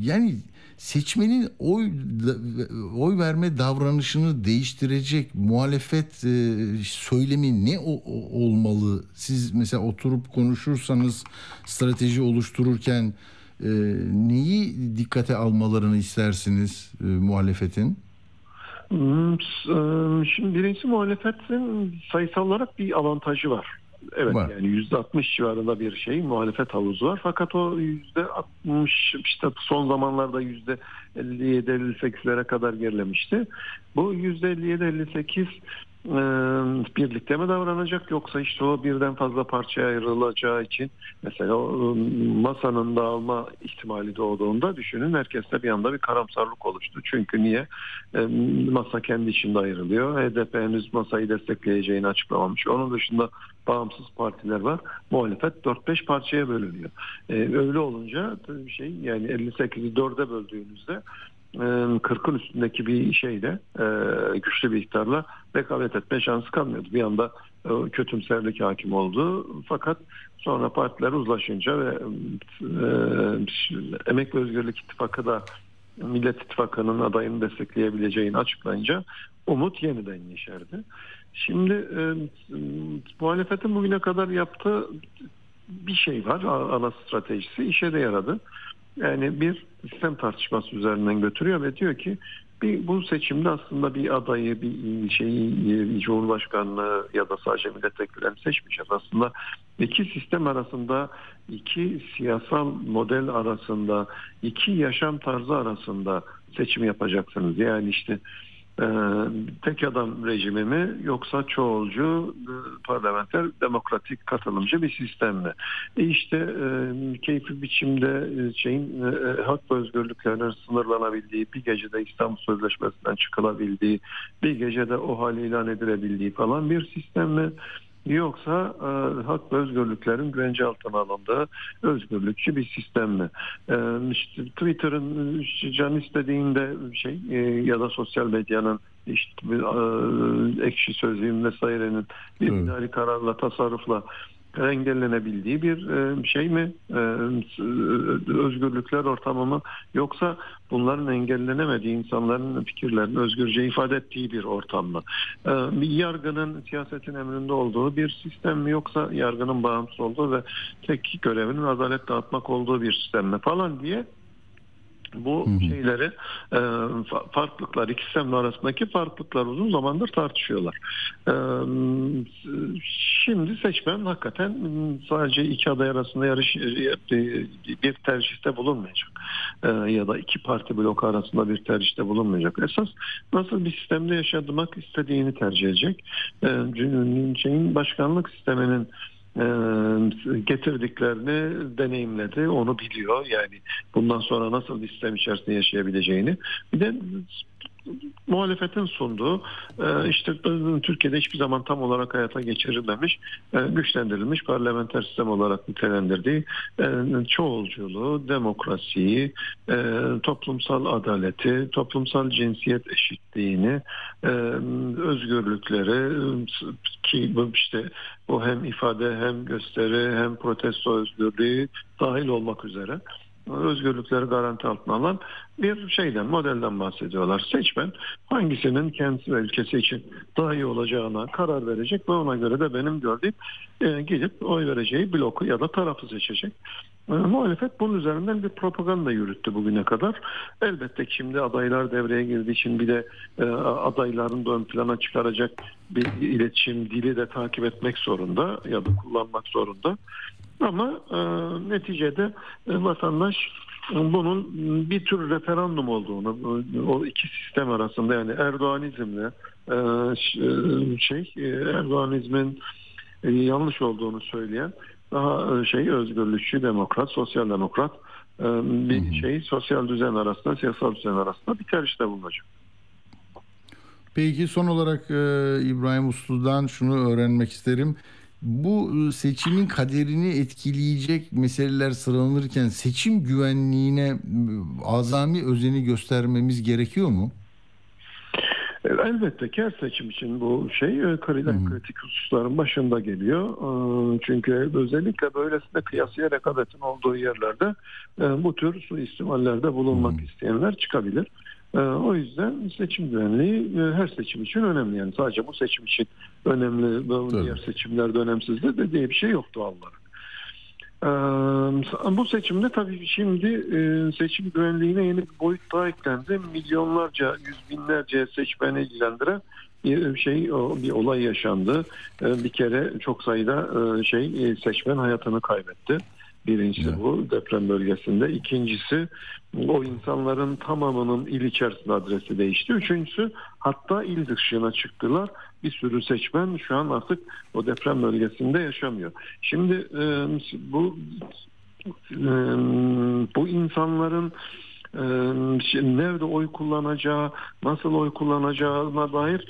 yani seçmenin oy oy verme davranışını değiştirecek muhalefet söylemi ne olmalı? Siz mesela oturup konuşursanız strateji oluştururken neyi dikkate almalarını istersiniz muhalefetin? Şimdi birincisi muhalefetin sayısal olarak bir avantajı var. Evet var. yani yüzde 60 civarında bir şey muhalefet havuzu var. Fakat o yüzde 60 işte son zamanlarda yüzde 57-58'lere kadar gerilemişti. Bu yüzde 57-58 birlikte mi davranacak yoksa işte o birden fazla parçaya ayrılacağı için mesela o masanın dağılma ihtimali doğduğunda düşünün herkeste bir anda bir karamsarlık oluştu. Çünkü niye? Masa kendi içinde ayrılıyor. HDP henüz masayı destekleyeceğini açıklamamış. Onun dışında bağımsız partiler var. Muhalefet 4-5 parçaya bölünüyor. Öyle olunca şey yani 58'i 4'e böldüğünüzde 40'ın üstündeki bir şeyle güçlü bir iktidarla rekabet etme şansı kalmıyordu. Bir anda kötümserlik hakim oldu. Fakat sonra partiler uzlaşınca ve Emek ve Özgürlük İttifakı da Millet İttifakı'nın adayını destekleyebileceğini açıklayınca umut yeniden yeşerdi. Şimdi e, muhalefetin bugüne kadar yaptığı bir şey var ana stratejisi işe de yaradı. Yani bir sistem tartışması üzerinden götürüyor ve diyor ki bir bu seçimde aslında bir adayı, bir şeyi, cumhurbaşkanlığı ya da sadece milletvekillerini seçmeyeceğiz. Aslında iki sistem arasında, iki siyasal model arasında, iki yaşam tarzı arasında seçim yapacaksınız. Yani işte ee, tek adam rejimi mi yoksa çoğulcu parlamenter demokratik katılımcı bir sistem mi? E işte e, keyfi biçimde şeyin e, hak ve özgürlüklerinin sınırlanabildiği, bir gecede İstanbul Sözleşmesi'nden çıkılabildiği, bir gecede o hal ilan edilebildiği falan bir sistem mi? Yoksa e, hak ve özgürlüklerin güvence altına alındığı özgürlükçü bir sistem mi? E, işte Twitter'ın can istediğinde şey e, ya da sosyal medyanın işte e, ekşi sözlüğün vesairenin bir Evet. kararla tasarrufla engellenebildiği bir e, şey mi? E, özgürlükler ortamı mı? Yoksa bunların engellenemediği insanların fikirlerini özgürce ifade ettiği bir ortam mı? E, bir yargının siyasetin emrinde olduğu bir sistem mi? Yoksa yargının bağımsız olduğu ve tek görevinin adalet dağıtmak olduğu bir sistem mi falan diye bu Hı hı. şeyleri e, fa- farklılıklar iki sistem arasındaki farklılıklar uzun zamandır tartışıyorlar. E, şimdi seçmen hakikaten sadece iki aday arasında yarış e, bir tercihte bulunmayacak. E, ya da iki parti bloku arasında bir tercihte bulunmayacak. Esas nasıl bir sistemde yaşamak istediğini tercih edecek. E, şeyin başkanlık sisteminin getirdiklerini deneyimledi, onu biliyor. Yani bundan sonra nasıl bir sistem içerisinde yaşayabileceğini. Bir de muhalefetin sunduğu e, işte Türkiye'de hiçbir zaman tam olarak hayata geçirilmemiş e, güçlendirilmiş parlamenter sistem olarak nitelendirdiği e, çoğulculuğu, demokrasiyi, toplumsal adaleti, toplumsal cinsiyet eşitliğini, özgürlükleri ki işte bu hem ifade hem gösteri hem protesto özgürlüğü dahil olmak üzere özgürlükleri garanti altına alan bir şeyden, modelden bahsediyorlar. Seçmen hangisinin kendisi ve ülkesi için daha iyi olacağına karar verecek ve ona göre de benim gördüğüm e, gidip oy vereceği bloku ya da tarafı seçecek. E, muhalefet bunun üzerinden bir propaganda yürüttü bugüne kadar. Elbette şimdi adaylar devreye girdiği için bir de e, adayların da ön plana çıkaracak bir iletişim dili de takip etmek zorunda ya da kullanmak zorunda. Ama e, neticede e, vatandaş bunun bir tür referandum olduğunu, e, o iki sistem arasında yani Erdoğanizmle e, e, şey e, Erdoğanizmin yanlış olduğunu söyleyen daha e, şey özgürlükçü demokrat, sosyal demokrat e, bir şey sosyal düzen arasında, siyasal düzen arasında bir tercihte bulunacak. Peki son olarak e, İbrahim Uslu'dan şunu öğrenmek isterim. Bu seçimin kaderini etkileyecek meseleler sıralanırken seçim güvenliğine azami özeni göstermemiz gerekiyor mu? Elbette ki her seçim için bu şey e, kritik, kritik hususların başında geliyor. E, Çünkü özellikle böylesine kıyasıya rekabetin olduğu yerlerde e, bu tür suistimallerde bulunmak isteyenler çıkabilir. O yüzden seçim güvenliği her seçim için önemli. Yani sadece bu seçim için önemli, diğer seçimlerde önemsizdir de diye bir şey yok doğal olarak. Ee, Bu seçimde tabii şimdi e, seçim güvenliğine yeni bir boyut daha eklendi. Milyonlarca, yüz binlerce seçmeni ilgilendiren bir şey, bir olay yaşandı. Ee, Bir kere çok sayıda e, şey e, seçmen hayatını kaybetti. Birincisi Evet. bu deprem bölgesinde. İkincisi o insanların tamamının il içerisinde adresi değişti. Üçüncüsü hatta il dışına çıktılar. Bir sürü seçmen şu an artık o deprem bölgesinde yaşamıyor. Şimdi e, bu e, bu insanların şimdi nerede oy kullanacağı, nasıl oy kullanacağına dair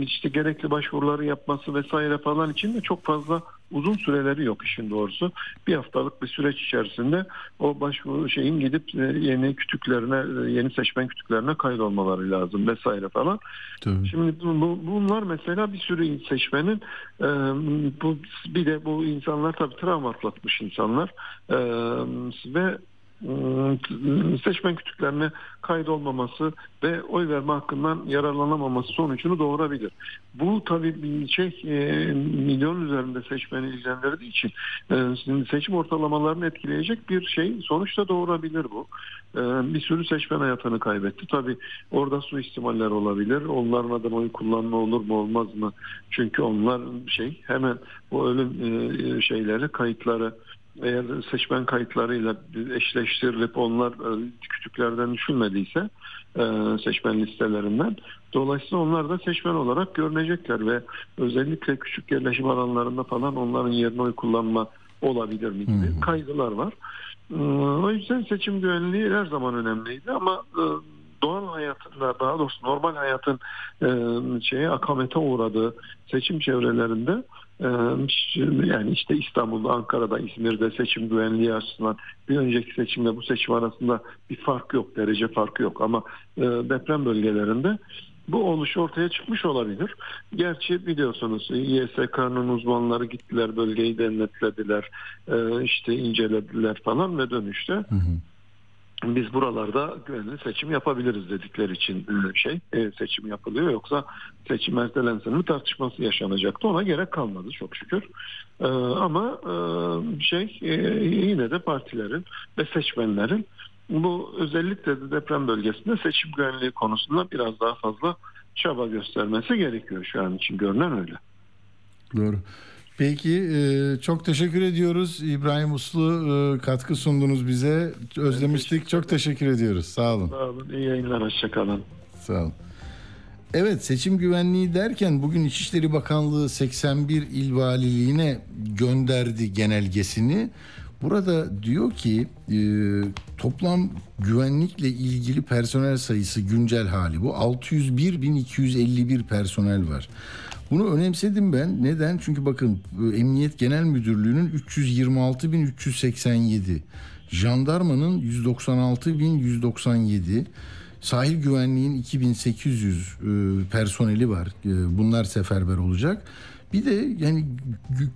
işte gerekli başvuruları yapması vesaire falan için de çok fazla uzun süreleri yok işin doğrusu. Bir haftalık bir süreç içerisinde o başvuru şeyin gidip e, yeni kütüklerine, e, yeni seçmen kütüklerine kaydolmaları lazım vesaire falan. Tabii. Şimdi bu, bu- bunlar mesela bir sürü seçmenin e, bu bir de bu insanlar tabii travma atlatmış insanlar E, ve seçmen kütüklerine kaydolmaması ve oy verme hakkından yararlanamaması sonucunu doğurabilir. Bu tabii şey e, milyon üzerinde seçmeni ilgilendirdiği için e, seçim ortalamalarını etkileyecek bir şey sonuçta doğurabilir bu. E, bir sürü seçmen hayatını kaybetti. Tabii orada suistimaller olabilir. Onların adına oy kullanma olur mu olmaz mı? Çünkü onlar şey hemen bu ölüm şeyleri kayıtları eğer seçmen kayıtlarıyla eşleştirilip onlar e, kütüklerden düşülmediyse e, seçmen listelerinden dolayısıyla onlar da seçmen olarak görünecekler ve özellikle küçük yerleşim alanlarında falan onların yerine oy kullanma olabilir mi gibi kaygılar var. E, O yüzden seçim güvenliği her zaman önemliydi ama e, doğal hayatında daha doğrusu normal hayatın e, şeye akamete uğradığı seçim çevrelerinde Ee, yani işte İstanbul'da, Ankara'da, İzmir'de seçim güvenliği açısından bir önceki seçimle bu seçim arasında bir fark yok, derece farkı yok ama e, deprem bölgelerinde bu oluş ortaya çıkmış olabilir. Gerçi biliyorsunuz YSK'nın uzmanları gittiler bölgeyi denetlediler, e, işte incelediler falan ve dönüşte hı hı biz buralarda güvenli seçim yapabiliriz dedikleri için e, şey e, seçim yapılıyor yoksa seçim ertelensin mi tartışması yaşanacaktı ona gerek kalmadı çok şükür e, ama şey yine de partilerin ve seçmenlerin bu özellikle de deprem bölgesinde seçim güvenliği konusunda biraz daha fazla çaba göstermesi gerekiyor şu an için görünen öyle. Doğru. Peki e, çok teşekkür ediyoruz İbrahim Uslu e, katkı sundunuz bize özlemiştik çok teşekkür ediyoruz sağ olun. Sağ olun iyi yayınlar hoşçakalın. Sağ olun. Evet seçim güvenliği derken bugün İçişleri Bakanlığı 81 il valiliğine gönderdi genelgesini. Burada diyor ki e, toplam güvenlikle ilgili personel sayısı güncel hali bu 601.251 personel var. Bunu önemsedim ben. Neden? Çünkü bakın Emniyet Genel Müdürlüğü'nün 326.387, jandarmanın 196.197, sahil güvenliğin 2800 e, personeli var. E, bunlar seferber olacak. Bir de yani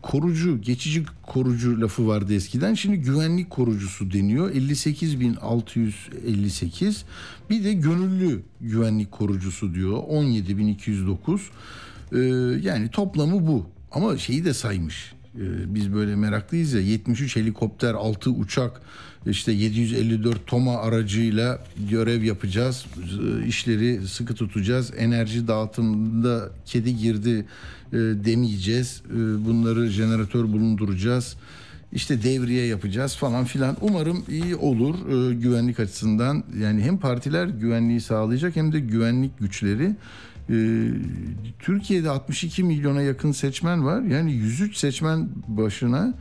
korucu, geçici korucu lafı vardı eskiden. Şimdi güvenlik korucusu deniyor. 58.658. Bir de gönüllü güvenlik korucusu diyor. 17.209. Ee, yani toplamı bu. Ama şeyi de saymış. Ee, biz böyle meraklıyız ya 73 helikopter, 6 uçak, işte 754 Toma aracıyla görev yapacağız. Ee, işleri sıkı tutacağız. Enerji dağıtımında kedi girdi e, demeyeceğiz. bunları jeneratör bulunduracağız. İşte devriye yapacağız falan filan. Umarım iyi olur e, güvenlik açısından. Yani hem partiler güvenliği sağlayacak hem de güvenlik güçleri ee, Türkiye'de 62 milyona yakın seçmen var. Yani 103 seçmen başına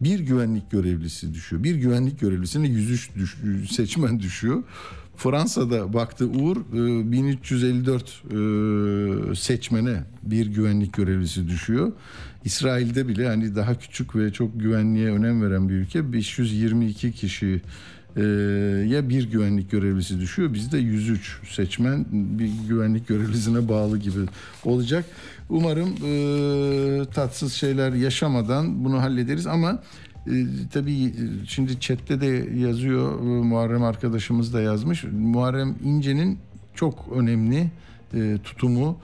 bir güvenlik görevlisi düşüyor. Bir güvenlik görevlisine 103 düş, seçmen düşüyor. Fransa'da baktı Uğur 1354 e, e, seçmene bir güvenlik görevlisi düşüyor. İsrail'de bile hani daha küçük ve çok güvenliğe önem veren bir ülke 522 kişi e, ya bir güvenlik görevlisi düşüyor. Bizde 103 seçmen bir güvenlik görevlisine bağlı gibi olacak. Umarım e, tatsız şeyler yaşamadan bunu hallederiz ama e, tabii şimdi chatte de yazıyor e, Muharrem arkadaşımız da yazmış. Muharrem İnce'nin çok önemli e, tutumu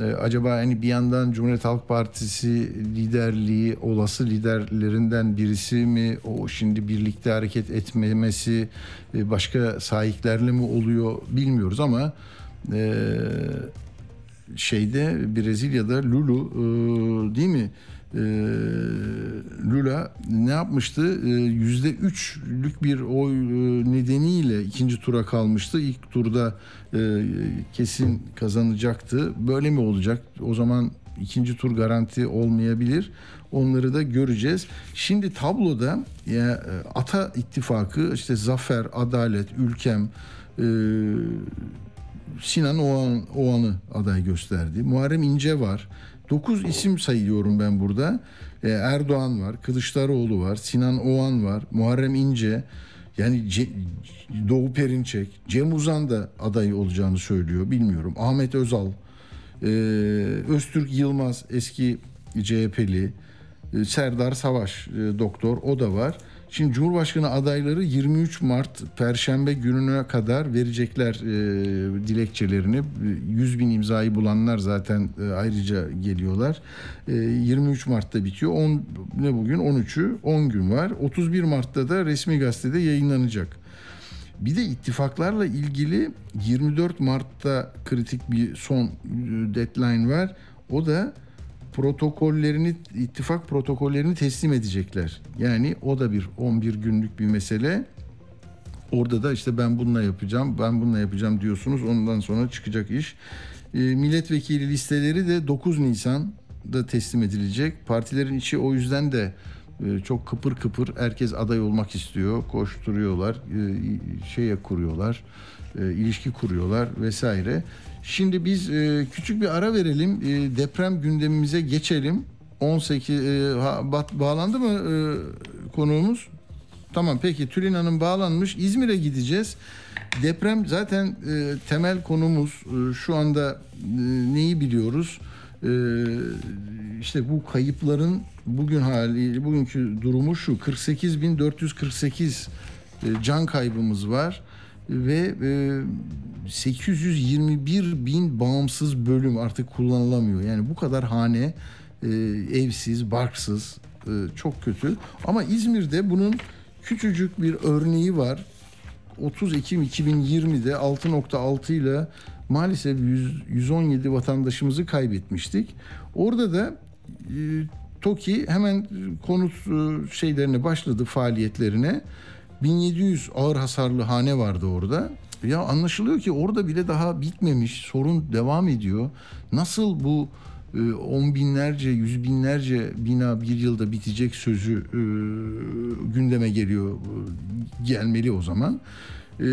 ee, acaba hani bir yandan Cumhuriyet Halk Partisi liderliği olası liderlerinden birisi mi o şimdi birlikte hareket etmemesi e, başka sahiplerle mi oluyor bilmiyoruz ama e, şeyde Brezilya'da Lulu e, değil mi Lula ne yapmıştı? Yüzde üçlük bir oy nedeniyle ikinci tura kalmıştı. İlk turda e, kesin kazanacaktı. Böyle mi olacak? O zaman ikinci tur garanti olmayabilir. Onları da göreceğiz. Şimdi tabloda ya, Ata ittifakı işte Zafer, Adalet, Ülkem, e, Sinan Oğan, Oğan'ı aday gösterdi. Muharrem İnce var. 9 isim sayıyorum ben burada. Ee, Erdoğan var, Kılıçdaroğlu var, Sinan Oğan var, Muharrem İnce, yani C- Doğu Perinçek, Cem Uzan da aday olacağını söylüyor. Bilmiyorum. Ahmet Özal, e, Öztürk Yılmaz eski CHP'li, e, Serdar Savaş e, doktor o da var. Şimdi Cumhurbaşkanı adayları 23 Mart Perşembe gününe kadar verecekler e, dilekçelerini. 100 bin imzayı bulanlar zaten e, ayrıca geliyorlar. E, 23 Mart'ta bitiyor. 10, ne bugün? 13'ü 10 gün var. 31 Mart'ta da resmi gazetede yayınlanacak. Bir de ittifaklarla ilgili 24 Mart'ta kritik bir son e, deadline var. O da protokollerini ittifak protokollerini teslim edecekler. Yani o da bir 11 günlük bir mesele. Orada da işte ben bununla yapacağım, ben bununla yapacağım diyorsunuz. Ondan sonra çıkacak iş. E, milletvekili listeleri de 9 Nisan'da teslim edilecek. Partilerin içi o yüzden de e, çok kıpır kıpır herkes aday olmak istiyor. Koşturuyorlar, e, şeye kuruyorlar, e, ilişki kuruyorlar vesaire. Şimdi biz e, küçük bir ara verelim. E, deprem gündemimize geçelim. 18 e, bat- bağlandı mı e, konuğumuz? Tamam peki Tülin Hanım bağlanmış. İzmir'e gideceğiz. Deprem zaten e, temel konumuz. E, şu anda e, neyi biliyoruz? E, işte bu kayıpların bugün hali, bugünkü durumu şu. 48.448 e, can kaybımız var ve e, 821 bin bağımsız bölüm artık kullanılamıyor. Yani bu kadar hane e, evsiz, barksız e, çok kötü. Ama İzmir'de bunun küçücük bir örneği var. 30 Ekim 2020'de 6.6 ile maalesef 100, 117 vatandaşımızı kaybetmiştik. Orada da e, TOKİ hemen konut e, şeylerine başladı faaliyetlerine. 1700 ağır hasarlı hane vardı orada. Ya anlaşılıyor ki orada bile daha bitmemiş, sorun devam ediyor. Nasıl bu e, on binlerce, yüz binlerce bina bir yılda bitecek sözü e, gündeme geliyor, e, gelmeli o zaman. E,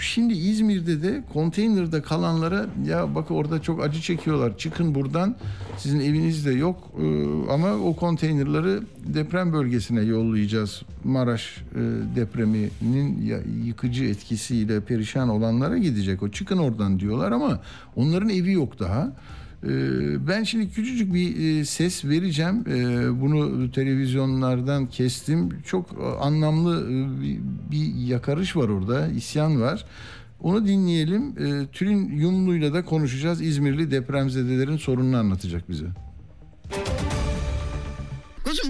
Şimdi İzmir'de de konteynerde kalanlara ya bak orada çok acı çekiyorlar. Çıkın buradan. Sizin eviniz de yok e, ama o konteynerları deprem bölgesine yollayacağız. Maraş e, depreminin yıkıcı etkisiyle perişan olanlara gidecek o. Çıkın oradan diyorlar ama onların evi yok daha. Ee, Ben şimdi küçücük bir e, ses vereceğim. Ee, Bunu televizyonlardan kestim. Çok e, anlamlı e, bir- yakarış var orada, isyan var. Onu dinleyelim. Ee, Tülin Yumlu'yla da konuşacağız. İzmirli depremzedelerin sorununu anlatacak bize.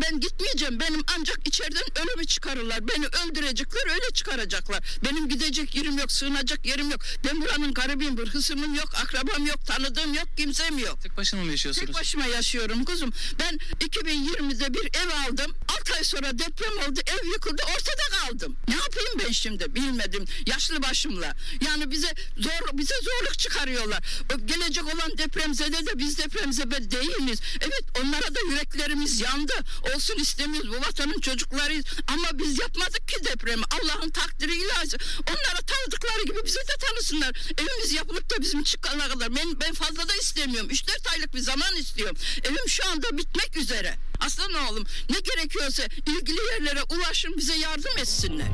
Ben gitmeyeceğim. Benim ancak içeriden ölümü çıkarırlar. Beni öldürecekler öyle çıkaracaklar. Benim gidecek yerim yok, sığınacak yerim yok. Ben buranın garibiyim, bir hısımım yok, akrabam yok, tanıdığım yok, kimsem yok. Tek başına mı yaşıyorsunuz? Tek başıma yaşıyorum kuzum. Ben 2020'de bir ev aldım. 6 ay sonra deprem oldu. Ev yıkıldı. Ortada kaldım. Ne yapayım ben şimdi? Bilmedim. Yaşlı başımla. Yani bize zor bize zorluk çıkarıyorlar. Gelecek olan depremzede de biz depremzede değiliz. Evet onlara da yüreklerimiz yandı. Olsun istemiyoruz. Bu vatanın çocuklarıyız. Ama biz yapmadık ki depremi. Allah'ın takdiri ilahi. Onlara tanıdıkları gibi bize de tanısınlar. Evimiz yapılıp da bizim çıkana kadar. Ben, ben fazla da istemiyorum. 3-4 aylık bir zaman istiyorum. Evim şu anda bitmek üzere. Aslan oğlum ne gerekiyorsa ilgili yerlere ulaşın bize yardım etsinler.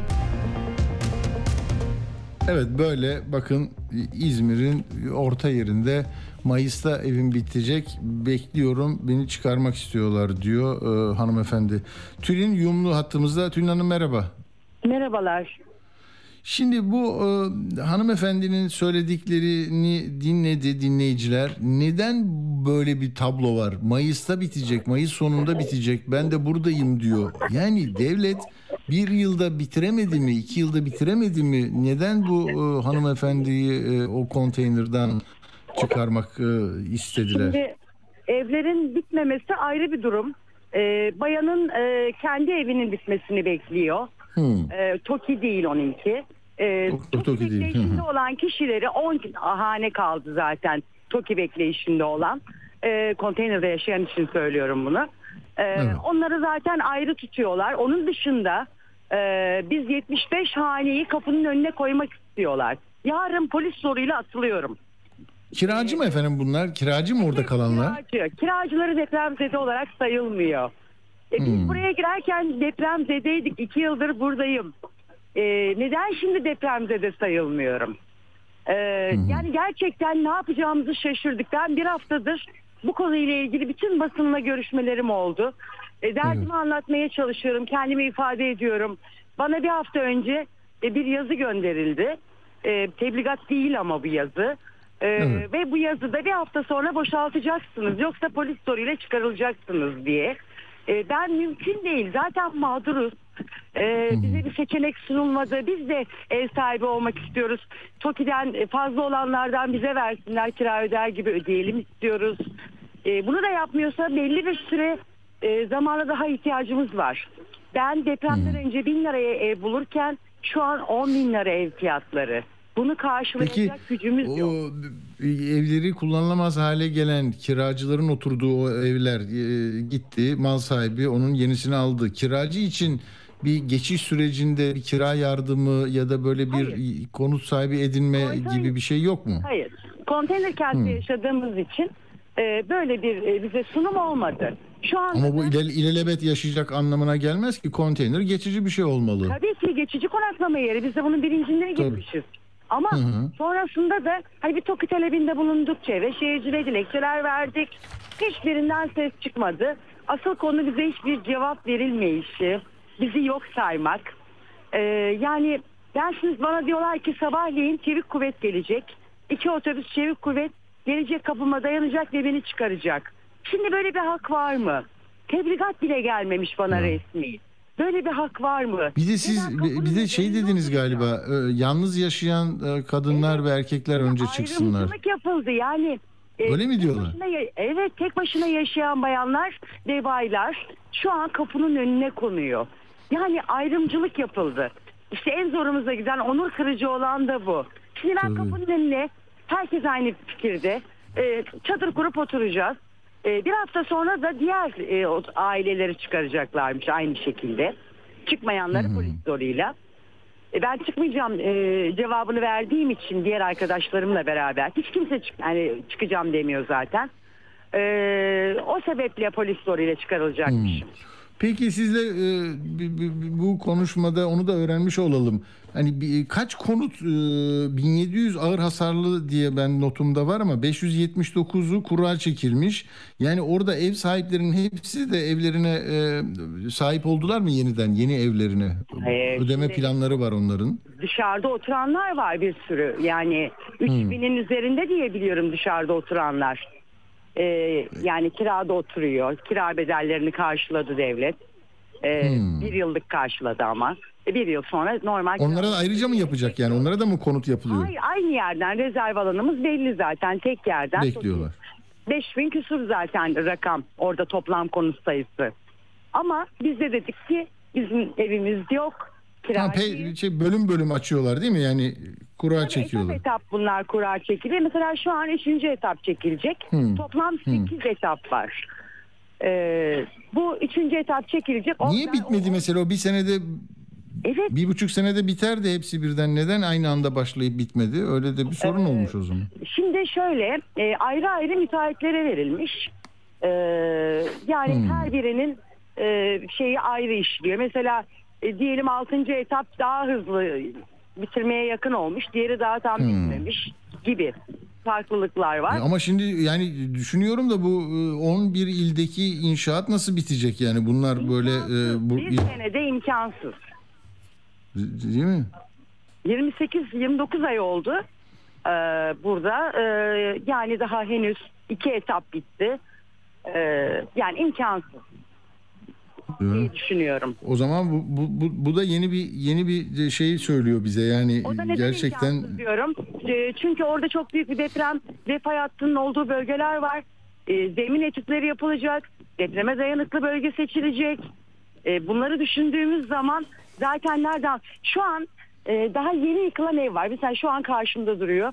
Evet böyle bakın İzmir'in orta yerinde Mayıs'ta evim bitecek bekliyorum beni çıkarmak istiyorlar diyor e, hanımefendi. Tülin Yumlu hattımızda. Tülin Hanım merhaba. Merhabalar. Şimdi bu e, hanımefendinin söylediklerini dinledi dinleyiciler. Neden böyle bir tablo var? Mayıs'ta bitecek, Mayıs sonunda bitecek. Ben de buradayım diyor. Yani devlet bir yılda bitiremedi mi, iki yılda bitiremedi mi? Neden bu e, hanımefendiyi e, o konteynerden çıkarmak e, istediler? Şimdi evlerin bitmemesi ayrı bir durum. Ee, bayanın e, kendi evinin bitmesini bekliyor. Hmm. Ee, TOKİ değil onunki. Ee, TOKİ TOKİ değil. Bekleyişinde hı. olan kişileri 10 hane kaldı zaten. TOKİ bekleyişinde olan. Ee, konteynerde yaşayan için söylüyorum bunu. Ee, Evet. Onları zaten ayrı tutuyorlar. Onun dışında e, biz 75 haneyi kapının önüne koymak istiyorlar. Yarın polis zoruyla atılıyorum. Kiracı mı efendim bunlar? Kiracı mı orada kalanlar? Kiracı. Kiracıları depremzede olarak sayılmıyor. E, biz Hmm. buraya girerken depremzedeydik. iki yıldır buradayım. E, neden şimdi depremzede sayılmıyorum? E, Yani gerçekten ne yapacağımızı şaşırdık. Ben bir haftadır bu konuyla ilgili bütün basınla görüşmelerim oldu. E, derdimi anlatmaya çalışıyorum. Kendimi ifade ediyorum. Bana bir hafta önce e, bir yazı gönderildi. E, tebligat değil ama bu yazı. E, Evet. ve bu yazıda bir hafta sonra boşaltacaksınız yoksa polis soruyla çıkarılacaksınız diye. E, ben mümkün değil zaten mağduruz. E, bize bir seçenek sunulmadı. Biz de ev sahibi olmak istiyoruz. TOKİ'den fazla olanlardan bize versinler kira öder gibi ödeyelim istiyoruz. E, bunu da yapmıyorsa belli bir süre e, zamana daha ihtiyacımız var. Ben depremden önce bin liraya ev bulurken şu an 10 bin lira ev fiyatları. Bunu karşılayacak Peki gücümüz o yok. evleri kullanılamaz hale gelen kiracıların oturduğu o evler e, gitti. Mal sahibi onun yenisini aldı. Kiracı için bir geçiş sürecinde bir kira yardımı ya da böyle bir konut sahibi edinme Hayır, gibi hayır. bir şey yok mu? Hayır. Konteyner kentte yaşadığımız için e, böyle bir e, bize sunum olmadı. Şu anda Ama bu da- ile, ilelebet yaşayacak anlamına gelmez ki konteyner geçici bir şey olmalı. Tabii ki geçici konaklama yeri. Biz de bunun bilincinde Tabii. Ama Hı hı. sonrasında da hani bir TOKİ talebinde bulunduk. Çevre şehirciliğe dilekçeler verdik. Hiçbirinden ses çıkmadı. Asıl konu bize hiçbir cevap verilmeyişi. Bizi yok saymak. Ee, yani şimdi bana diyorlar ki sabahleyin çevik kuvvet gelecek. İki otobüs çevik kuvvet gelecek kapıma dayanacak ve beni çıkaracak. Şimdi böyle bir hak var mı? Tebligat bile gelmemiş bana resmi. Böyle bir hak var mı? Bir de siz Neden bir de şey dediniz galiba e, yalnız yaşayan e, kadınlar ve erkekler önce çıksınlar. Ayrımcılık yapıldı yani. e, Öyle mi diyorlar? başına evet tek başına yaşayan bayanlar ve baylar şu an kapının önüne konuyor. Yani ayrımcılık yapıldı. İşte en zorumuza giden onur kırıcı olan da bu. Şimdi ben Tabii. kapının önüne herkes aynı fikirde e, çadır kurup oturacağız. E, bir hafta sonra da diğer e, o- aileleri çıkaracaklarmış aynı şekilde. Çıkmayanları polis zoruyla. E, ben çıkmayacağım e, cevabını verdiğim için diğer arkadaşlarımla beraber hiç kimse çık yani çıkacağım demiyor zaten. E, o sebeple polis zoruyla çıkarılacakmış. Peki sizle e, bu konuşmada onu da öğrenmiş olalım. Hani bir- kaç konut e, 1700 ağır hasarlı diye ben notumda var ama 579'u kura çekilmiş. Yani orada ev sahiplerinin hepsi de evlerine e, sahip oldular mı yeniden yeni evlerine? Hayır, Ödeme şimdi- planları var onların. Dışarıda oturanlar var bir sürü yani 3000'in üzerinde diye biliyorum dışarıda oturanlar. E, yani kirada oturuyor. Kira bedellerini karşıladı devlet. E, Bir yıllık karşıladı ama. E, bir yıl sonra normal. Onlara da ayrıca mı yapacak yani? Onlara da mı konut yapılıyor? Hayır, aynı yerden rezerv alanımız belli zaten tek yerden. Bekliyorlar. 5000 küsur zaten rakam orada toplam konut sayısı. Ama biz de dedik ki bizim evimiz yok. Ha, pe- şey, bölüm bölüm açıyorlar değil mi? Yani kura Tabii çekiyorlar. Etap etap bunlar kura çekiliyor. Mesela şu an 3. etap çekilecek. Hmm. Toplam 8 etap var. Ee, bu 3. etap çekilecek. Niye Oradan- bitmedi mesela o bir senede Evet bir buçuk senede biterdi hepsi birden neden aynı anda başlayıp bitmedi öyle de bir sorun olmuş o zaman. Şimdi şöyle e, ayrı ayrı müteahhitlere verilmiş. E, yani Hmm. her birinin e, şeyi ayrı işliyor. Mesela e, diyelim 6. etap daha hızlı bitirmeye yakın olmuş. Diğeri daha tam Hmm. bitmemiş gibi farklılıklar var. E Ama şimdi yani düşünüyorum da bu e, 11 ildeki inşaat nasıl bitecek yani bunlar böyle e, bu bir senede imkansız. değil mi? 28-29 ay oldu e, burada. E, yani daha henüz iki etap bitti. E, yani imkansız? Diye düşünüyorum. O zaman bu, bu, bu, bu da yeni bir yeni bir şey söylüyor bize yani O da neden gerçekten diyorum. E, çünkü orada çok büyük bir deprem ve fay hattının olduğu bölgeler var. E, zemin etütleri yapılacak. Depreme dayanıklı bölge seçilecek. E, bunları düşündüğümüz zaman zaten nereden? Şu an e, daha yeni yıkılan ev var. Mesela şu an karşımda duruyor.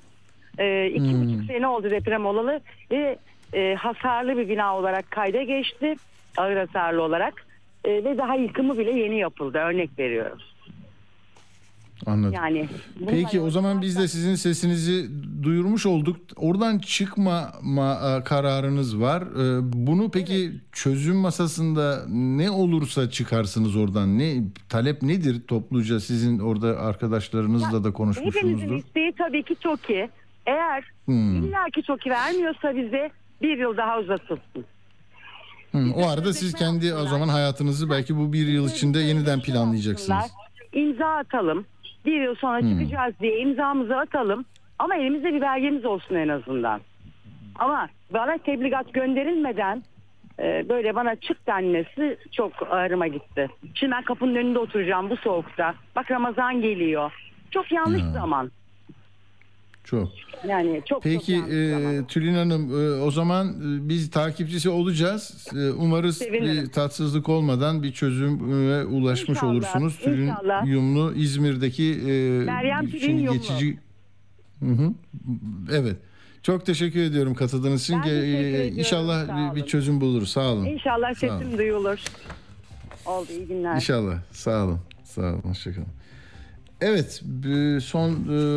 E, iki Hmm. buçuk sene oldu deprem olalı ve e, hasarlı bir bina olarak kayda geçti. Ağır hasarlı olarak. E, ve daha yıkımı bile yeni yapıldı. Örnek veriyorum. anladım. Yani Peki o zaman biz de sizin sesinizi duyurmuş olduk. Oradan çıkma ma- e, kararınız var. Ee, Bunu peki çözüm masasında ne olursa çıkarsınız oradan. Ne talep nedir topluca sizin orada arkadaşlarınızla da Hepimizin konuşmuşsunuzdur. isteği tabii ki TOKİ. Eğer Hmm. illaki TOKİ vermiyorsa bize bir yıl daha uzatılsın. Hı, O arada siz kendi o zaman hayatınızı belki bu bir yıl içinde yeniden planlayacaksınız. İmza atalım. Bir yıl sonra çıkacağız diye imzamızı atalım. Ama elimizde bir belgemiz olsun en azından. Ama bana tebligat gönderilmeden e, böyle bana çık denmesi çok ağrıma gitti. Şimdi ben kapının önünde oturacağım bu soğukta. Bak Ramazan geliyor. Çok yanlış Ya. zaman. Çok. Yani çok çok Peki zaman. e, Tülin Hanım e, o zaman e, biz takipçisi olacağız. E, umarız Sevinirim. bir tatsızlık olmadan bir çözüme ulaşmış İnşallah, olursunuz. Tülin inşallah. Yumlu İzmir'deki e, Meryem Tülin Yumlu. geçici Hı hı. Evet. Çok teşekkür ediyorum katıldığınız için. Ben E, ediyorum, İnşallah sağ bir, olun. çözüm buluruz. Sağ olun. İnşallah sesim duyulur. Oldu iyi günler. İnşallah. Sağ olun. Sağ olun. Hoşçakalın. Evet. Son e,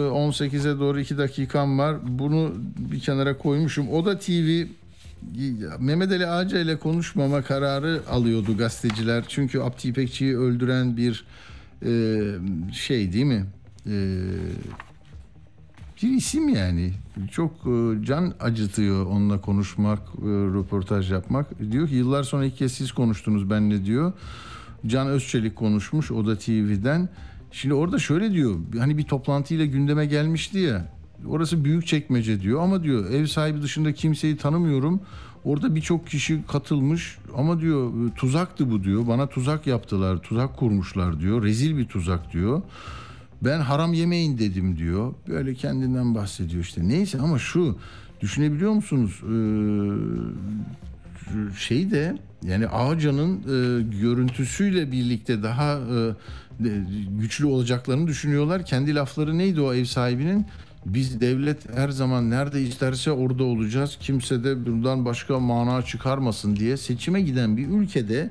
18'e doğru 2 dakikam var. Bunu bir kenara koymuşum. Oda TV Mehmet Ali Ağca ile konuşmama kararı alıyordu gazeteciler. Çünkü Abdi İpekçi'yi öldüren bir e, şey değil mi? E, bir isim yani. Çok e, can acıtıyor onunla konuşmak, röportaj yapmak. Diyor ki yıllar sonra ilk kez siz konuştunuz benle diyor. Can Özçelik konuşmuş o da TV'den. Şimdi orada şöyle diyor. Hani bir toplantıyla gündeme gelmişti ya. Orası büyük çekmece diyor ama diyor ev sahibi dışında kimseyi tanımıyorum. Orada birçok kişi katılmış ama diyor tuzaktı bu diyor. Bana tuzak yaptılar, tuzak kurmuşlar diyor. Rezil bir tuzak diyor. Ben haram yemeyin dedim diyor. Böyle kendinden bahsediyor işte. Neyse ama şu düşünebiliyor musunuz? Ee, şey de yani Ağca'nın e, görüntüsüyle birlikte daha e, güçlü olacaklarını düşünüyorlar. Kendi lafları neydi o ev sahibinin? Biz devlet her zaman nerede isterse orada olacağız. Kimse de bundan başka mana çıkarmasın diye seçime giden bir ülkede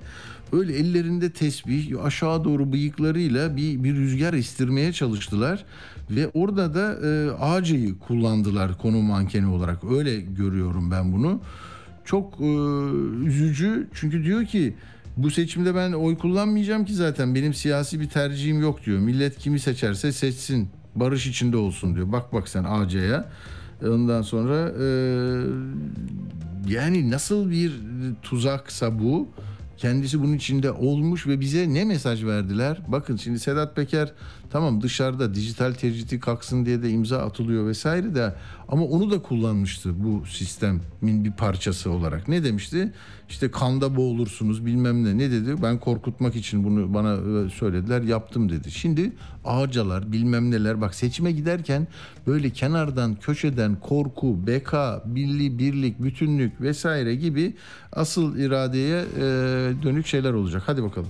öyle ellerinde tesbih aşağı doğru bıyıklarıyla bir, bir rüzgar istirmeye çalıştılar. Ve orada da e, ağacıyı kullandılar konu mankeni olarak. Öyle görüyorum ben bunu. Çok e, üzücü çünkü diyor ki bu seçimde ben oy kullanmayacağım ki zaten benim siyasi bir tercihim yok diyor. Millet kimi seçerse seçsin barış içinde olsun diyor. Bak bak sen AC'ye. Ondan sonra e, yani nasıl bir tuzaksa bu kendisi bunun içinde olmuş ve bize ne mesaj verdiler? Bakın şimdi Sedat Peker tamam dışarıda dijital tecridi kalksın diye de imza atılıyor vesaire de ama onu da kullanmıştı bu sistemin bir parçası olarak. Ne demişti? İşte kanda boğulursunuz bilmem ne. Ne dedi? Ben korkutmak için bunu bana e, söylediler yaptım dedi. Şimdi ağacalar bilmem neler bak seçime giderken böyle kenardan köşeden korku, beka, birlik, birlik, bütünlük vesaire gibi asıl iradeye e, dönük şeyler olacak. Hadi bakalım.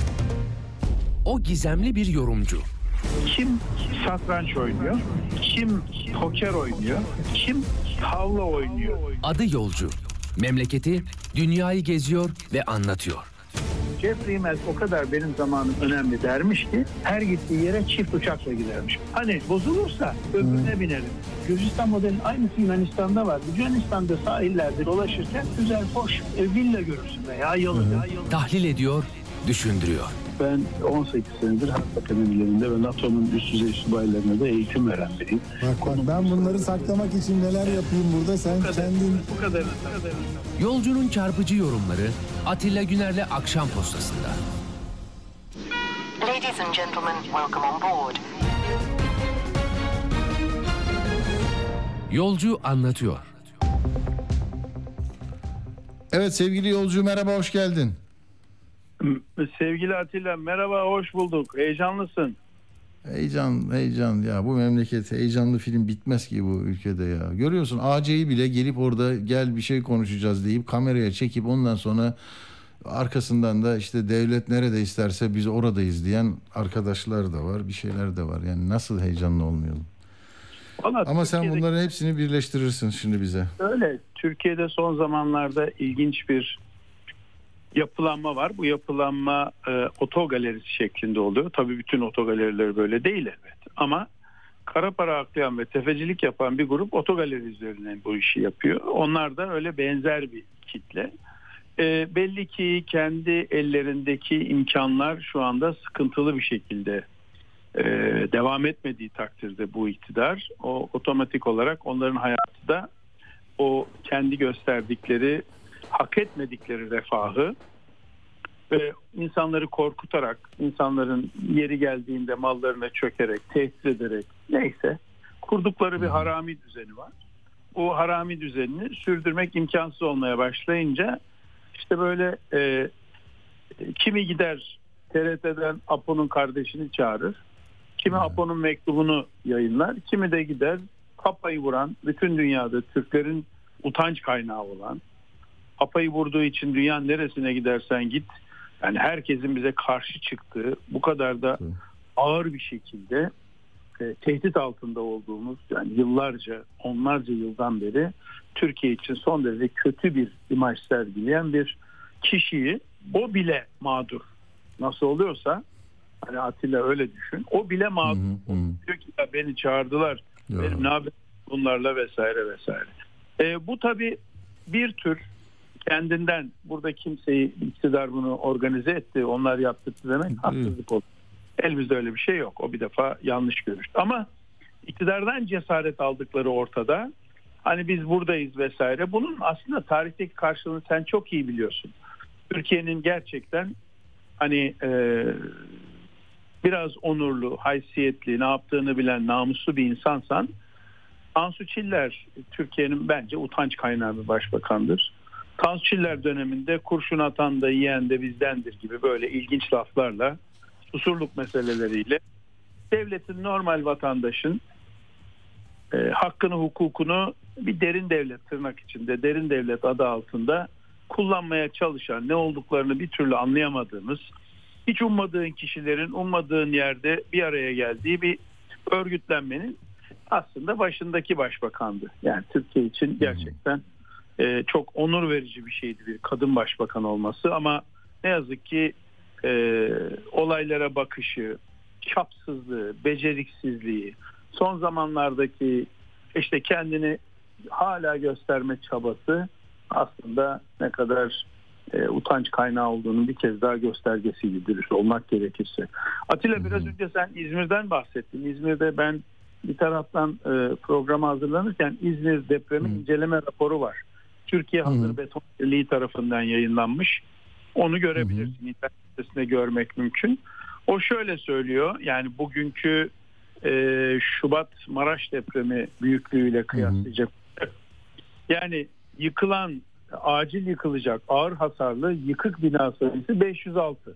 O gizemli bir yorumcu. Kim satranç oynuyor? Kim poker oynuyor? Kim tavla oynuyor? Adı yolcu. Memleketi, dünyayı geziyor ve anlatıyor. Jeffrey Immelt o kadar benim zamanım önemli dermiş ki her gittiği yere çift uçakla gidermiş. Hani bozulursa öbürüne binerim. Gürcistan modelinin aynısı Yunanistan'da var. Yunanistan'da sahillerde dolaşırken güzel, hoş e, villa görürsün veya yalı. Tahlil ediyor, düşündürüyor. Ben 18 senedir harp akademilerinde ve NATO'nun üst düzey subaylarına da eğitim veren biriyim. Bak bak ben bunları saklamak için neler yapayım burada sen kendin Bu kadarını, bu kadarını. Yolcunun çarpıcı yorumları Atilla Güner'le Akşam Postası'nda. Ladies and gentlemen, welcome on board. Yolcu anlatıyor. Evet sevgili yolcu merhaba hoş geldin. Sevgili Atilla merhaba hoş bulduk. Heyecanlısın. Heyecan, heyecan ya bu memleket heyecanlı film bitmez ki bu ülkede ya. Görüyorsun AC'yi bile gelip orada gel bir şey konuşacağız deyip kameraya çekip ondan sonra arkasından da işte devlet nerede isterse biz oradayız diyen arkadaşlar da var, bir şeyler de var. Yani nasıl heyecanlı olmayalım. Valla Ama sen Türkiye'de- bunların hepsini birleştirirsin şimdi bize. Öyle. Türkiye'de son zamanlarda ilginç bir yapılanma var. Bu yapılanma e, otogalerisi şeklinde oluyor. Tabii bütün otogaleriler böyle değil elbet. Ama kara para aklayan ve tefecilik yapan bir grup otogaleri üzerinden bu işi yapıyor. Onlar da öyle benzer bir kitle. E, belli ki kendi ellerindeki imkanlar şu anda sıkıntılı bir şekilde e, devam etmediği takdirde bu iktidar o otomatik olarak onların hayatı da o kendi gösterdikleri hak etmedikleri refahı ve insanları korkutarak, insanların yeri geldiğinde mallarına çökerek, tehdit ederek neyse kurdukları bir harami düzeni var. O harami düzenini sürdürmek imkansız olmaya başlayınca işte böyle e, kimi gider TRT'den Apo'nun kardeşini çağırır. Kimi Apo'nun mektubunu yayınlar. Kimi de gider Papa'yı vuran bütün dünyada Türklerin utanç kaynağı olan Papa'yı vurduğu için dünyanın neresine gidersen git yani herkesin bize karşı çıktığı bu kadar da ağır bir şekilde e, tehdit altında olduğumuz yani yıllarca onlarca yıldan beri Türkiye için son derece kötü bir imaj sergileyen bir kişiyi o bile mağdur. Nasıl oluyorsa hani Atilla öyle düşün. O bile mağdur. Hı hı, hı. Diyor ki ya beni çağırdılar. Ya. Benim ne haberim bunlarla vesaire vesaire. E, bu tabi bir tür kendinden burada kimseyi iktidar bunu organize etti onlar yaptı demek haksızlık olur. Elimizde öyle bir şey yok. O bir defa yanlış görüş. Ama iktidardan cesaret aldıkları ortada. Hani biz buradayız vesaire. Bunun aslında tarihteki karşılığını sen çok iyi biliyorsun. Türkiye'nin gerçekten hani e, biraz onurlu, haysiyetli, ne yaptığını bilen, namuslu bir insansan Tansu Çiller Türkiye'nin bence utanç kaynağı bir başbakandır. Tansu Çiller döneminde kurşun atan da yiyen de bizdendir gibi böyle ilginç laflarla susurluk meseleleriyle devletin normal vatandaşın e, hakkını hukukunu bir derin devlet tırnak içinde derin devlet adı altında kullanmaya çalışan ne olduklarını bir türlü anlayamadığımız hiç ummadığın kişilerin ummadığın yerde bir araya geldiği bir örgütlenmenin aslında başındaki başbakandı. Yani Türkiye için gerçekten e, çok onur verici bir şeydi bir kadın başbakan olması ama ne yazık ki e, olaylara bakışı, çapsızlığı, beceriksizliği, son zamanlardaki işte kendini hala gösterme çabası aslında ne kadar e, utanç kaynağı olduğunun bir kez daha göstergesiydi dürüst olmak gerekirse. Atilla biraz önce sen İzmir'den bahsettin. İzmir'de ben bir taraftan e, programa hazırlanırken İzmir depremi inceleme raporu var. Türkiye Hazır Beton Birliği tarafından yayınlanmış. Onu görebilirsin. İnternet sitesinde görmek mümkün. O şöyle söylüyor. Yani bugünkü e, Şubat Maraş depremi büyüklüğüyle kıyaslayacak. Yani yıkılan, acil yıkılacak ağır hasarlı yıkık bina sayısı 506.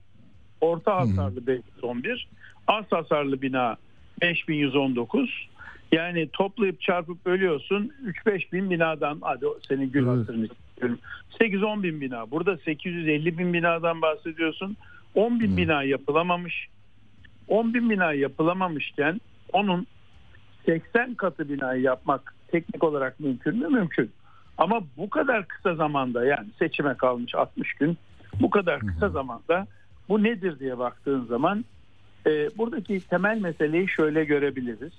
Orta hasarlı 511. Az hasarlı bina 5119. Yani toplayıp çarpıp bölüyorsun 3-5 bin binadan hadi senin gül Evet. hatırını istiyorum. 8-10 bin bina. Burada 850 bin binadan bahsediyorsun. 10 bin bina yapılamamış. 10 bin bina yapılamamışken onun 80 katı binayı yapmak teknik olarak mümkün mü? Mümkün. Ama bu kadar kısa zamanda yani seçime kalmış 60 gün bu kadar kısa zamanda bu nedir diye baktığın zaman e, buradaki temel meseleyi şöyle görebiliriz.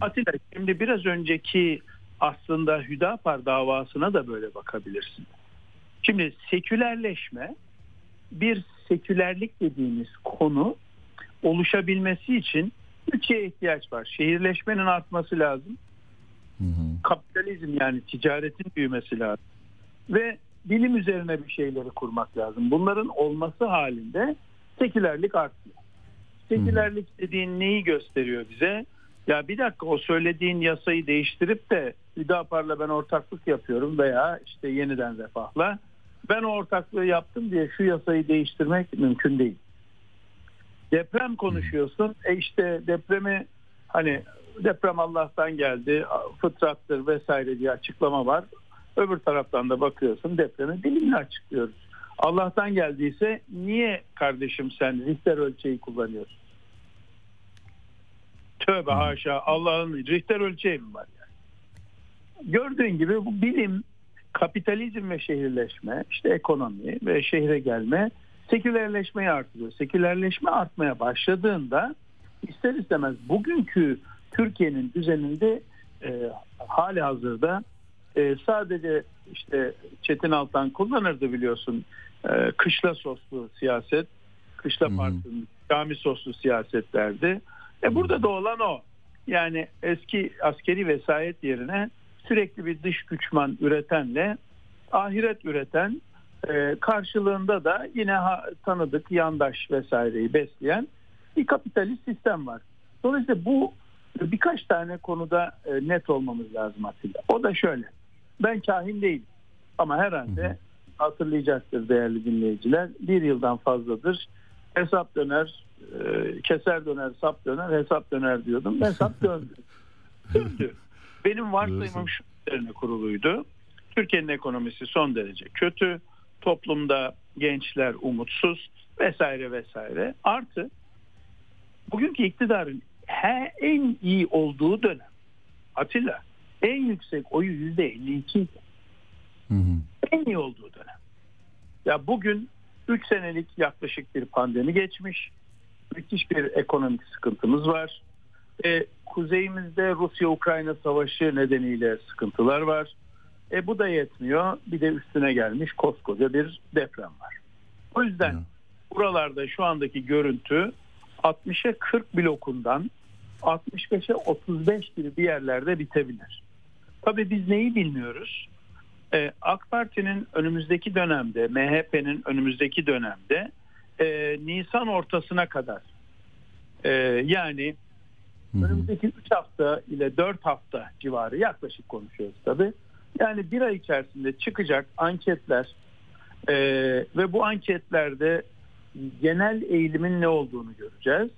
Atilla şimdi biraz önceki aslında Hüdapar davasına da böyle bakabilirsin. Şimdi sekülerleşme bir sekülerlik dediğimiz konu oluşabilmesi için üç şeye ihtiyaç var. Şehirleşmenin artması lazım. Kapitalizm yani ticaretin büyümesi lazım. Ve bilim üzerine bir şeyleri kurmak lazım. Bunların olması halinde sekülerlik artıyor. Sekülerlik dediğin neyi gösteriyor bize? Ya bir dakika o söylediğin yasayı değiştirip de Hüdapar'la ben ortaklık yapıyorum veya işte yeniden refahla ben o ortaklığı yaptım diye şu yasayı değiştirmek mümkün değil. Deprem konuşuyorsun. E işte depremi hani deprem Allah'tan geldi, fıtrattır vesaire diye açıklama var. Öbür taraftan da bakıyorsun depremi bilimle açıklıyoruz. Allah'tan geldiyse niye kardeşim sen Richter ölçeği kullanıyorsun? Tövbe haşa Allah'ın Richter ölçeği mi var yani? Gördüğün gibi bu bilim, kapitalizm ve şehirleşme, işte ekonomi ve şehre gelme sekülerleşmeyi artırıyor. Sekülerleşme artmaya başladığında ister istemez bugünkü Türkiye'nin düzeninde e, hali hazırda e, sadece işte Çetin Altan kullanırdı biliyorsun e, kışla soslu siyaset, kışla partinin cami soslu siyaset derdi. E burada da olan o. Yani eski askeri vesayet yerine sürekli bir dış güçman üretenle ahiret üreten E, karşılığında da yine ha- tanıdık yandaş vesaireyi besleyen bir kapitalist sistem var. Dolayısıyla bu birkaç tane konuda e, net olmamız lazım Atilla. O da şöyle. Ben kahin değilim. Ama herhalde hatırlayacaktır değerli dinleyiciler. Bir yıldan fazladır hesap döner, e, keser döner, sap döner, hesap döner diyordum. Hesap [LAUGHS] döndü. döndü. Benim varsayımım şu üzerine kuruluydu. Türkiye'nin ekonomisi son derece kötü. Toplumda gençler umutsuz vesaire vesaire. Artı bugünkü iktidarın he, en iyi olduğu dönem Atilla en yüksek oyu yüzde 52 Hı hı. en iyi olduğu dönem. Ya bugün 3 senelik yaklaşık bir pandemi geçmiş. Müthiş bir ekonomik sıkıntımız var. E, kuzeyimizde Rusya-Ukrayna savaşı nedeniyle sıkıntılar var. E, bu da yetmiyor. Bir de üstüne gelmiş koskoca bir deprem var. O yüzden Hı. buralarda şu andaki görüntü 60'a 40 blokundan 65'e 35 gibi bir yerlerde bitebilir. Tabii biz neyi bilmiyoruz? Ee, AK Parti'nin önümüzdeki dönemde, MHP'nin önümüzdeki dönemde e, Nisan ortasına kadar e, yani Hı hı. önümüzdeki 3 hafta ile 4 hafta civarı yaklaşık konuşuyoruz tabii. Yani bir ay içerisinde çıkacak anketler e, ve bu anketlerde genel eğilimin ne olduğunu göreceğiz.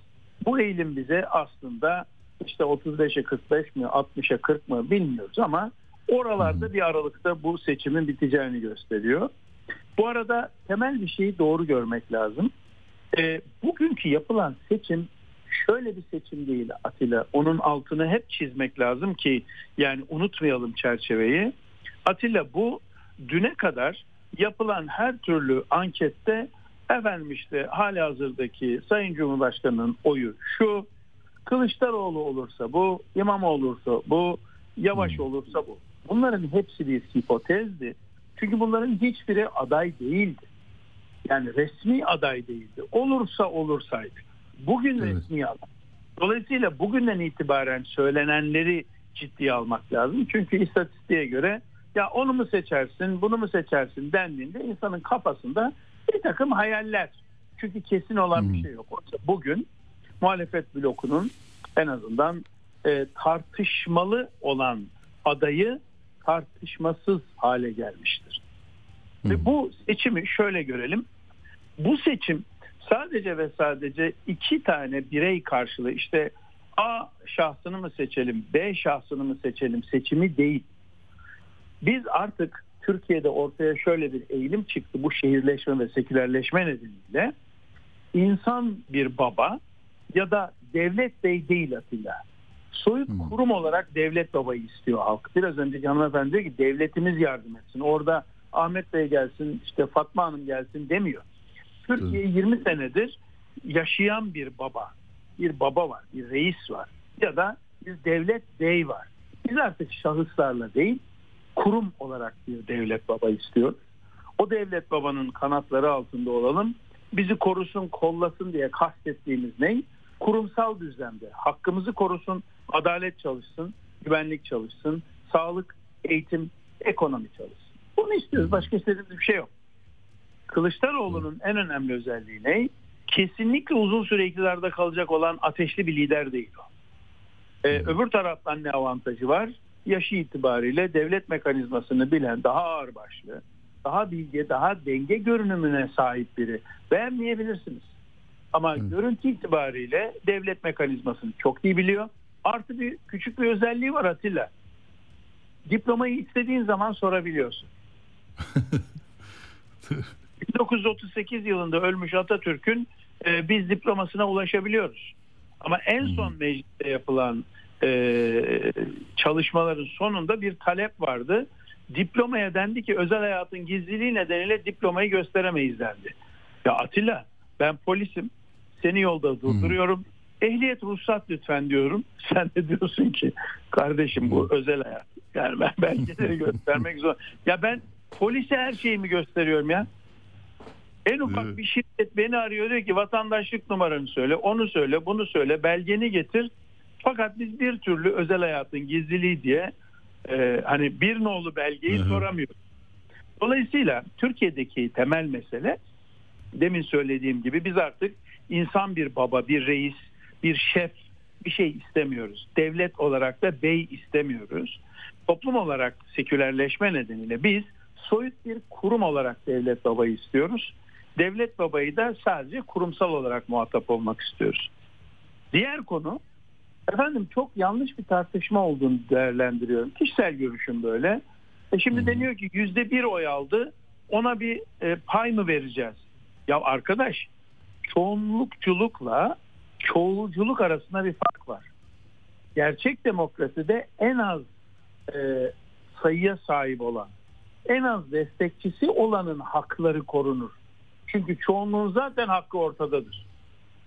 Bu eğilim bize aslında işte 35'e 45 mi 60'a 40 mı bilmiyoruz ama oralarda bir aralıkta bu seçimin biteceğini gösteriyor. Bu arada temel bir şeyi doğru görmek lazım. E, bugünkü yapılan seçim şöyle bir seçim değil Atilla. Onun altını hep çizmek lazım ki yani unutmayalım çerçeveyi. Atilla bu düne kadar yapılan her türlü ankette efendim işte hali hazırdaki Sayın Cumhurbaşkanı'nın oyu şu, Kılıçdaroğlu olursa bu, İmamoğlu olursa bu, Yavaş olursa bu. Bunların hepsi bir hipotezdi. Çünkü bunların hiçbiri aday değildi. Yani resmi aday değildi. Olursa olursaydı. Bugün Evet. resmi aday. Dolayısıyla bugünden itibaren söylenenleri ciddiye almak lazım. Çünkü istatistiğe göre ya onu mu seçersin, bunu mu seçersin dendiğinde insanın kafasında bir takım hayaller. Çünkü kesin olan bir Hı. şey yok. Oysa Bugün muhalefet blokunun en azından e, tartışmalı olan adayı tartışmasız hale gelmiştir. Ve bu seçimi şöyle görelim. Bu seçim sadece ve sadece iki tane birey karşılığı işte A şahsını mı seçelim, B şahsını mı seçelim seçimi değil. Biz artık Türkiye'de ortaya şöyle bir eğilim çıktı bu şehirleşme ve sekülerleşme nedeniyle. İnsan bir baba ya da devlet bey değil Atilla. Soyut Hmm. kurum olarak devlet babayı istiyor halk. Biraz önceki hanımefendi diyor ki devletimiz yardım etsin. Orada Ahmet Bey gelsin işte Fatma Hanım gelsin demiyor. Türkiye 20 senedir yaşayan bir baba. Bir baba var, bir reis var. Ya da bir devlet bey var. Biz artık şahıslarla değil kurum olarak bir devlet baba istiyoruz. O devlet babanın kanatları altında olalım. Bizi korusun, kollasın diye kastettiğimiz ne? Kurumsal düzlemde hakkımızı korusun, adalet çalışsın, güvenlik çalışsın, sağlık, eğitim, ekonomi çalışsın. Bunu istiyoruz. Başka istediğimiz bir şey yok. Kılıçdaroğlu'nun en önemli özelliği ne? Kesinlikle uzun süre iktidarda kalacak olan ateşli bir lider değil o. Ee, öbür taraftan ne avantajı var? Yaşı itibariyle devlet mekanizmasını bilen daha ağırbaşlı, daha bilge, daha denge görünümüne sahip biri. Beğenmeyebilirsiniz. Ama görüntü itibariyle devlet mekanizmasını çok iyi biliyor. Artı bir küçük bir özelliği var Atilla. Diplomayı istediğin zaman sorabiliyorsun. [LAUGHS] 1938 yılında ölmüş Atatürk'ün e, biz diplomasına ulaşabiliyoruz. Ama en son mecliste yapılan e, çalışmaların sonunda bir talep vardı. Diplomaya dendi ki özel hayatın gizliliği nedeniyle diplomayı gösteremeyiz dendi. Ya Atilla ben polisim seni yolda durduruyorum. Ehliyet ruhsat lütfen diyorum. [LAUGHS] Sen de diyorsun ki kardeşim bu özel hayat. Yani ben belgeleri [LAUGHS] göstermek zor. Ya ben polise her şeyimi gösteriyorum ya. En ufak bir şirket beni arıyor diyor ki vatandaşlık numaranı söyle, onu söyle, bunu söyle, belgeni getir. Fakat biz bir türlü özel hayatın gizliliği diye e, hani bir nolu belgeyi soramıyoruz. Dolayısıyla Türkiye'deki temel mesele demin söylediğim gibi biz artık insan bir baba, bir reis, bir şef bir şey istemiyoruz. Devlet olarak da bey istemiyoruz. Toplum olarak sekülerleşme nedeniyle biz soyut bir kurum olarak devlet babayı istiyoruz. Devlet babayı da sadece kurumsal olarak muhatap olmak istiyoruz. Diğer konu efendim çok yanlış bir tartışma olduğunu değerlendiriyorum. Kişisel görüşüm böyle. E şimdi deniyor ki yüzde bir oy aldı ona bir e, pay mı vereceğiz? Ya arkadaş çoğunlukçulukla çoğulculuk arasında bir fark var. Gerçek demokraside en az e, sayıya sahip olan, en az destekçisi olanın hakları korunur. Çünkü çoğunluğun zaten hakkı ortadadır.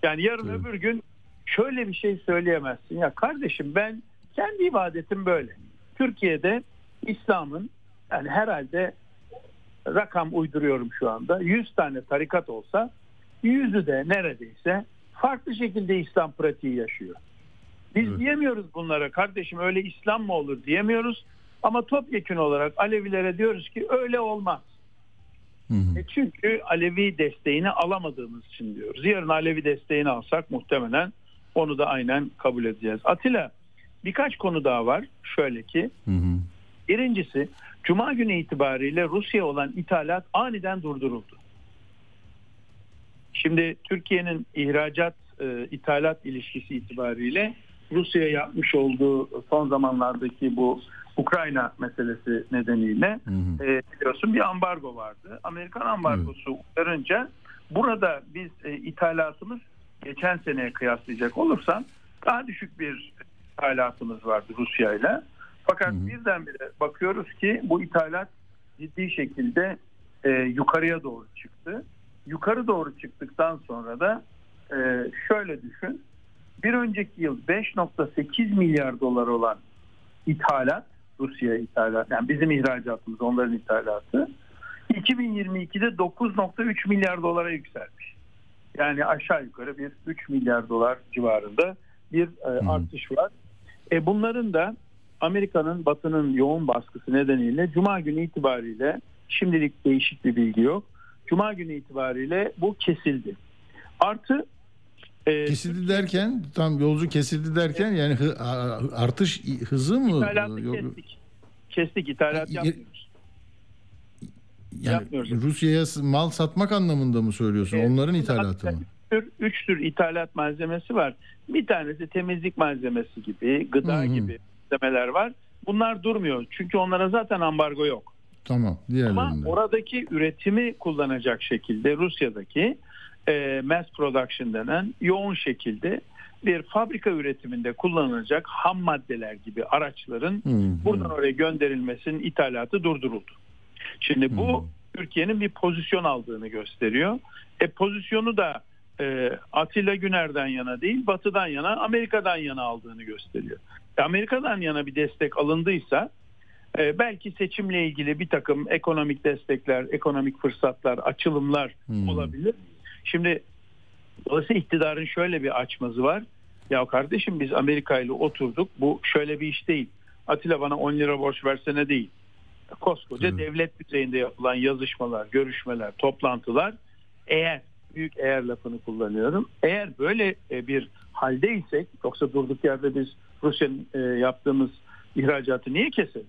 Yani yarın Evet. öbür gün şöyle bir şey söyleyemezsin. Ya kardeşim ben kendi ibadetim böyle. Türkiye'de İslam'ın yani herhalde rakam uyduruyorum şu anda 100 tane tarikat olsa yüzü de neredeyse farklı şekilde İslam pratiği yaşıyor. Biz Evet. diyemiyoruz bunlara kardeşim öyle İslam mı olur diyemiyoruz. Ama topyekun olarak Alevilere diyoruz ki öyle olmaz. Hı hı. E çünkü Alevi desteğini alamadığımız için diyoruz. Yarın Alevi desteğini alsak muhtemelen onu da aynen kabul edeceğiz. Atilla birkaç konu daha var. Şöyle ki Hı hı. birincisi Cuma günü itibariyle Rusya olan ithalat aniden durduruldu. Şimdi Türkiye'nin ihracat e, ithalat ilişkisi itibariyle Rusya yapmış olduğu son zamanlardaki bu Ukrayna meselesi nedeniyle Hı hı. e, biliyorsun bir ambargo vardı. Amerikan ambargosu uyarınca burada biz e, ithalatımız geçen seneye kıyaslayacak olursan daha düşük bir ithalatımız vardı Rusya ile. Fakat Hı hı. birdenbire bakıyoruz ki bu ithalat ciddi şekilde e, yukarıya doğru çıktı. Yukarı doğru çıktıktan sonra da e, şöyle düşün. Bir önceki yıl 5.8 milyar dolar olan ithalat Rusya ithalat yani bizim ihracatımız onların ithalatı 2022'de 9.3 milyar dolara yükselmiş. Yani aşağı yukarı bir 3 milyar dolar civarında bir e, artış var. E, bunların da Amerika'nın batının yoğun baskısı nedeniyle Cuma günü itibariyle şimdilik değişik bir bilgi yok. Cuma günü itibariyle bu kesildi. Artı e, Kesildi derken tam yolcu kesildi derken yani hı- artış hızı mı? ithalatı Yok- kestik. Kestik ithalat Ya- yapmıyoruz. Yani. Rusya'ya mal satmak anlamında mı söylüyorsun? Evet. Onların ithalatı mı? Tür, üç tür ithalat malzemesi var. Bir tanesi temizlik malzemesi gibi, gıda Hı hı. gibi malzemeler var. Bunlar durmuyor. Çünkü onlara zaten ambargo yok. Tamam. Ama Diğerlerinde. oradaki üretimi kullanacak şekilde Rusya'daki e, mass production denen yoğun şekilde bir fabrika üretiminde kullanılacak ham maddeler gibi araçların hı. buradan oraya gönderilmesinin ithalatı durduruldu. Şimdi bu Hmm. Türkiye'nin bir pozisyon aldığını gösteriyor. E pozisyonu da e, Atilla Güner'den yana değil Batı'dan yana Amerika'dan yana aldığını gösteriyor. E, Amerika'dan yana bir destek alındıysa e, belki seçimle ilgili bir takım ekonomik destekler, ekonomik fırsatlar, açılımlar Hmm. olabilir. Şimdi dolayısıyla iktidarın şöyle bir açmazı var. Ya kardeşim biz Amerika ile oturduk. Bu şöyle bir iş değil. Atilla bana 10 lira borç versene değil. Koskoca Evet. devlet düzeyinde yapılan yazışmalar, görüşmeler, toplantılar eğer büyük eğer lafını kullanıyorum. Eğer böyle e, bir haldeysek yoksa durduk yerde biz Rusya'nın e, yaptığımız ihracatı niye keselim?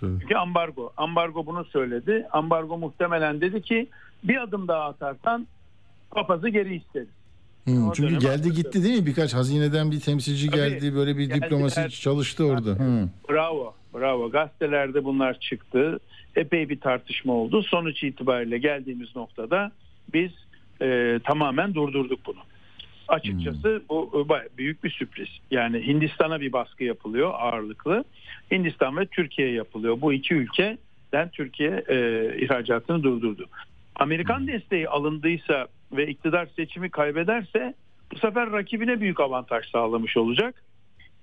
Tabii. Çünkü ambargo. Ambargo bunu söyledi. Ambargo muhtemelen dedi ki bir adım daha atarsan papazı geri isteriz. Hı, O çünkü geldi hatırlıyorum. gitti değil mi? Birkaç hazineden bir temsilci Tabii. geldi. Böyle bir Geldiler. diplomasi çalıştı orada. Hı. Bravo, bravo. Gazetelerde bunlar çıktı. Epey bir tartışma oldu. Sonuç itibariyle geldiğimiz noktada biz e, tamamen durdurduk bunu. Açıkçası bu e, büyük bir sürpriz. Yani Hindistan'a bir baskı yapılıyor ağırlıklı. Hindistan ve Türkiye yapılıyor. Bu iki ülkeden Türkiye e, ihracatını durdurdu. Amerikan desteği alındıysa ve iktidar seçimi kaybederse bu sefer rakibine büyük avantaj sağlamış olacak.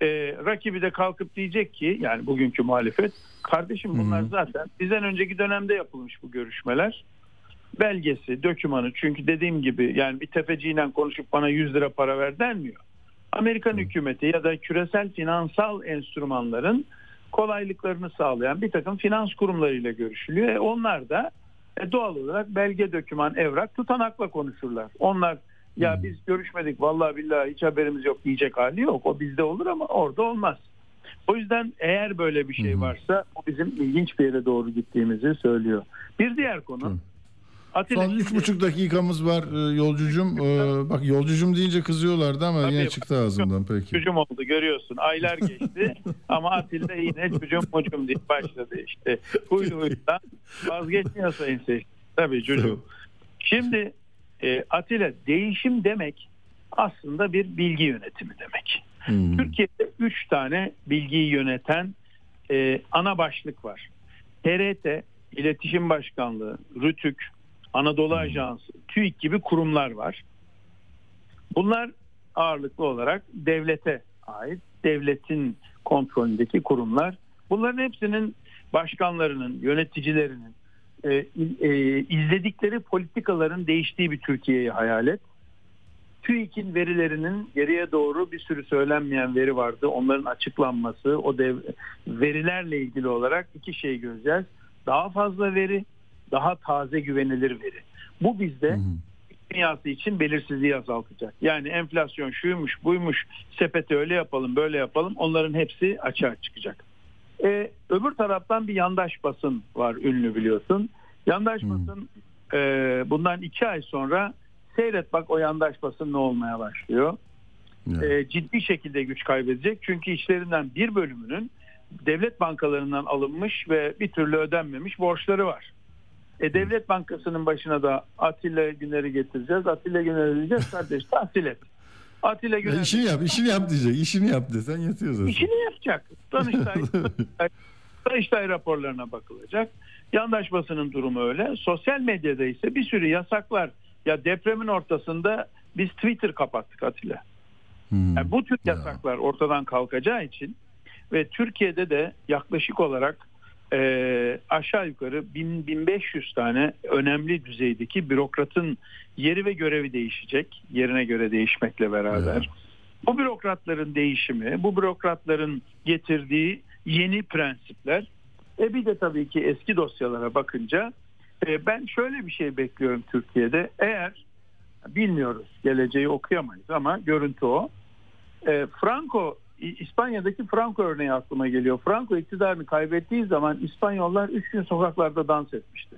E, rakibi de kalkıp diyecek ki yani bugünkü muhalefet kardeşim bunlar hı. zaten bizden önceki dönemde yapılmış bu görüşmeler belgesi, dokümanı çünkü dediğim gibi yani bir tefeciyle konuşup bana 100 lira para ver denmiyor. Amerikan hükümeti ya da küresel finansal enstrümanların kolaylıklarını sağlayan bir takım finans kurumlarıyla görüşülüyor. E onlar da e, doğal olarak belge, döküman, evrak tutanakla konuşurlar. Onlar ya biz görüşmedik vallahi billahi hiç haberimiz yok diyecek hali yok. O bizde olur ama orada olmaz. O yüzden eğer böyle bir şey varsa o bizim ilginç bir yere doğru gittiğimizi söylüyor. Bir diğer konu Atilla Son üç buçuk dakikamız var e, yolcucum. E, bak yolcucum deyince kızıyorlardı ama Tabii. yine çıktı ağzımdan peki. Çocuğum oldu görüyorsun. Aylar geçti [LAUGHS] ama Atilla yine çocuğum mucum diye başladı işte. Huylu huyundan vazgeçmiyor sayın seyirci. Tabii çocuğum. Şimdi e, Atilla değişim demek aslında bir bilgi yönetimi demek. Hmm. Türkiye'de 3 tane bilgiyi yöneten e, ana başlık var. TRT, İletişim Başkanlığı, RÜTÜK, Anadolu Ajansı, TÜİK gibi kurumlar var. Bunlar ağırlıklı olarak devlete ait, devletin kontrolündeki kurumlar. Bunların hepsinin başkanlarının, yöneticilerinin e, e, izledikleri politikaların değiştiği bir Türkiye'yi hayal et. TÜİK'in verilerinin geriye doğru bir sürü söylenmeyen veri vardı. Onların açıklanması, o dev, verilerle ilgili olarak iki şey göreceğiz. Daha fazla veri, daha taze güvenilir veri. Bu bizde dünyası için belirsizliği azaltacak. Yani enflasyon şuymuş, buymuş, sepeti öyle yapalım, böyle yapalım. Onların hepsi açığa çıkacak. Ee, öbür taraftan bir yandaş basın var ünlü biliyorsun. Yandaş basın e, bundan iki ay sonra seyret bak o yandaş basın ne olmaya başlıyor. Ya. E, ciddi şekilde güç kaybedecek. Çünkü işlerinden bir bölümünün devlet bankalarından alınmış ve bir türlü ödenmemiş borçları var. E, devlet bankasının başına da Atilla Güner'i getireceğiz. Atilla Güner'i diyeceğiz kardeş tahsil et. Atilla Ya Güner işini yap, işini yap diyecek. İşini yap desen yetiyor zaten. işini yapacak. Danıştay, [LAUGHS] Danıştay raporlarına bakılacak. Yandaş basının durumu öyle. Sosyal medyada ise bir sürü yasaklar. Ya depremin ortasında biz Twitter kapattık Atilla. Hmm. Yani bu tür Ya. yasaklar ortadan kalkacağı için ve Türkiye'de de yaklaşık olarak e, aşağı yukarı 1000 1500 tane önemli düzeydeki bürokratın yeri ve görevi değişecek. Yerine göre değişmekle beraber. Ya. Bu bürokratların değişimi, bu bürokratların getirdiği yeni prensipler e bir de tabii ki eski dosyalara bakınca e, ben şöyle bir şey bekliyorum Türkiye'de. Eğer bilmiyoruz geleceği okuyamayız ama görüntü o. E, Franco İspanya'daki Franco örneği aklıma geliyor. Franco iktidarını kaybettiği zaman İspanyollar 3 gün sokaklarda dans etmişti.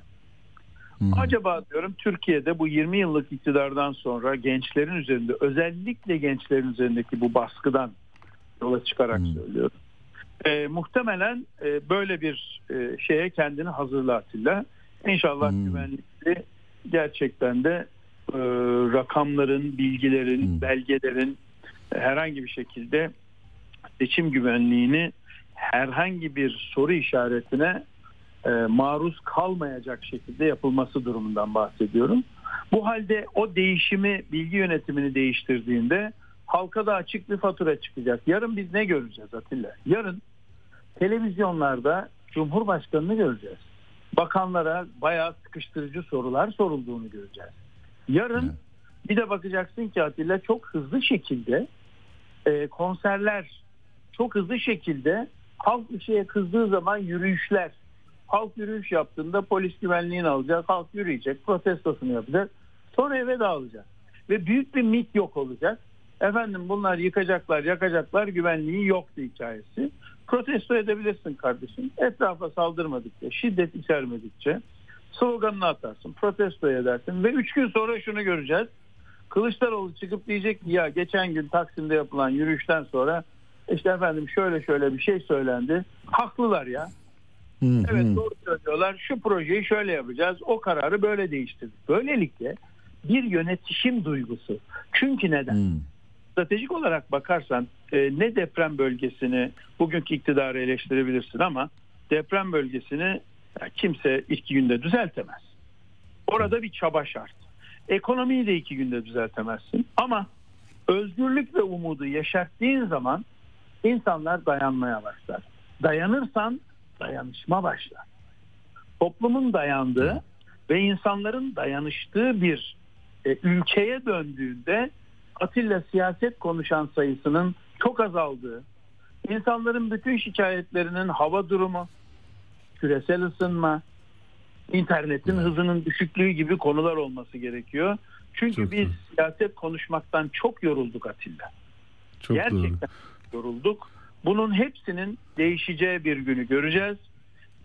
Hmm. Acaba diyorum Türkiye'de bu 20 yıllık iktidardan sonra gençlerin üzerinde özellikle gençlerin üzerindeki bu baskıdan yola çıkarak Hmm. söylüyorum. E, muhtemelen e, böyle bir e, şeye kendini hazırla Atilla. İnşallah Hmm. güvenlikli gerçekten de e, rakamların, bilgilerin, Hmm. belgelerin e, herhangi bir şekilde seçim güvenliğini herhangi bir soru işaretine e, maruz kalmayacak şekilde yapılması durumundan bahsediyorum. Bu halde o değişimi, bilgi yönetimini değiştirdiğinde halka da açık bir fatura çıkacak. Yarın biz ne göreceğiz Atilla? Yarın televizyonlarda Cumhurbaşkanı'nı göreceğiz. Bakanlara bayağı sıkıştırıcı sorular sorulduğunu göreceğiz. Yarın bir de bakacaksın ki Atilla çok hızlı şekilde e, konserler, çok hızlı şekilde halk bir şeye kızdığı zaman yürüyüşler. Halk yürüyüş yaptığında polis güvenliğini alacak, halk yürüyecek, protestosunu yapacak. Sonra eve dağılacak. Ve büyük bir mit yok olacak. Efendim bunlar yıkacaklar, yakacaklar, güvenliği yoktu hikayesi. Protesto edebilirsin kardeşim. Etrafa saldırmadıkça, şiddet içermedikçe sloganını atarsın, protesto edersin ve üç gün sonra şunu göreceğiz. Kılıçdaroğlu çıkıp diyecek ki ya geçen gün Taksim'de yapılan yürüyüşten sonra işte efendim şöyle şöyle bir şey söylendi. Haklılar ya. Hmm, Evet hmm. doğru söylüyorlar. Şu projeyi şöyle yapacağız. O kararı böyle değiştirdik. Böylelikle bir yönetişim duygusu. Çünkü neden? Hmm. Stratejik olarak bakarsan e, ne deprem bölgesini bugünkü iktidarı eleştirebilirsin ama deprem bölgesini kimse iki günde düzeltemez. Orada bir çaba şart. Ekonomiyi de iki günde düzeltemezsin. Ama özgürlük ve umudu yaşattığın zaman insanlar dayanmaya başlar. Dayanırsan dayanışma başlar. Toplumun dayandığı ve insanların dayanıştığı bir e, ülkeye döndüğünde Atilla siyaset konuşan sayısının çok azaldığı, İnsanların bütün şikayetlerinin hava durumu, küresel ısınma, internetin hızının düşüklüğü gibi konular olması gerekiyor. Çünkü Çok biz doğru. siyaset konuşmaktan çok yorulduk Atilla. Çok doğru. Yorulduk. Bunun hepsinin değişeceği bir günü göreceğiz.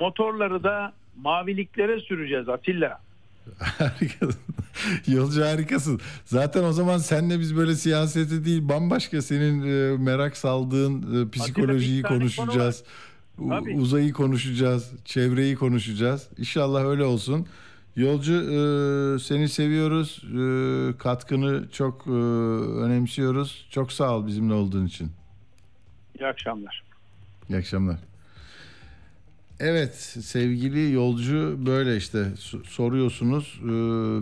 Motorları da maviliklere süreceğiz Atilla. [LAUGHS] Harikasın. Yolcu harikasın. Zaten o zaman senle biz böyle siyaseti değil bambaşka senin e, merak saldığın e, psikolojiyi tane konuşacağız. Tabii. uzayı konuşacağız, çevreyi konuşacağız. İnşallah öyle olsun. Yolcu e, seni seviyoruz. E, katkını çok e, önemsiyoruz. Çok sağ ol bizimle olduğun için. İyi akşamlar. İyi akşamlar. Evet sevgili yolcu böyle işte so- soruyorsunuz Ee,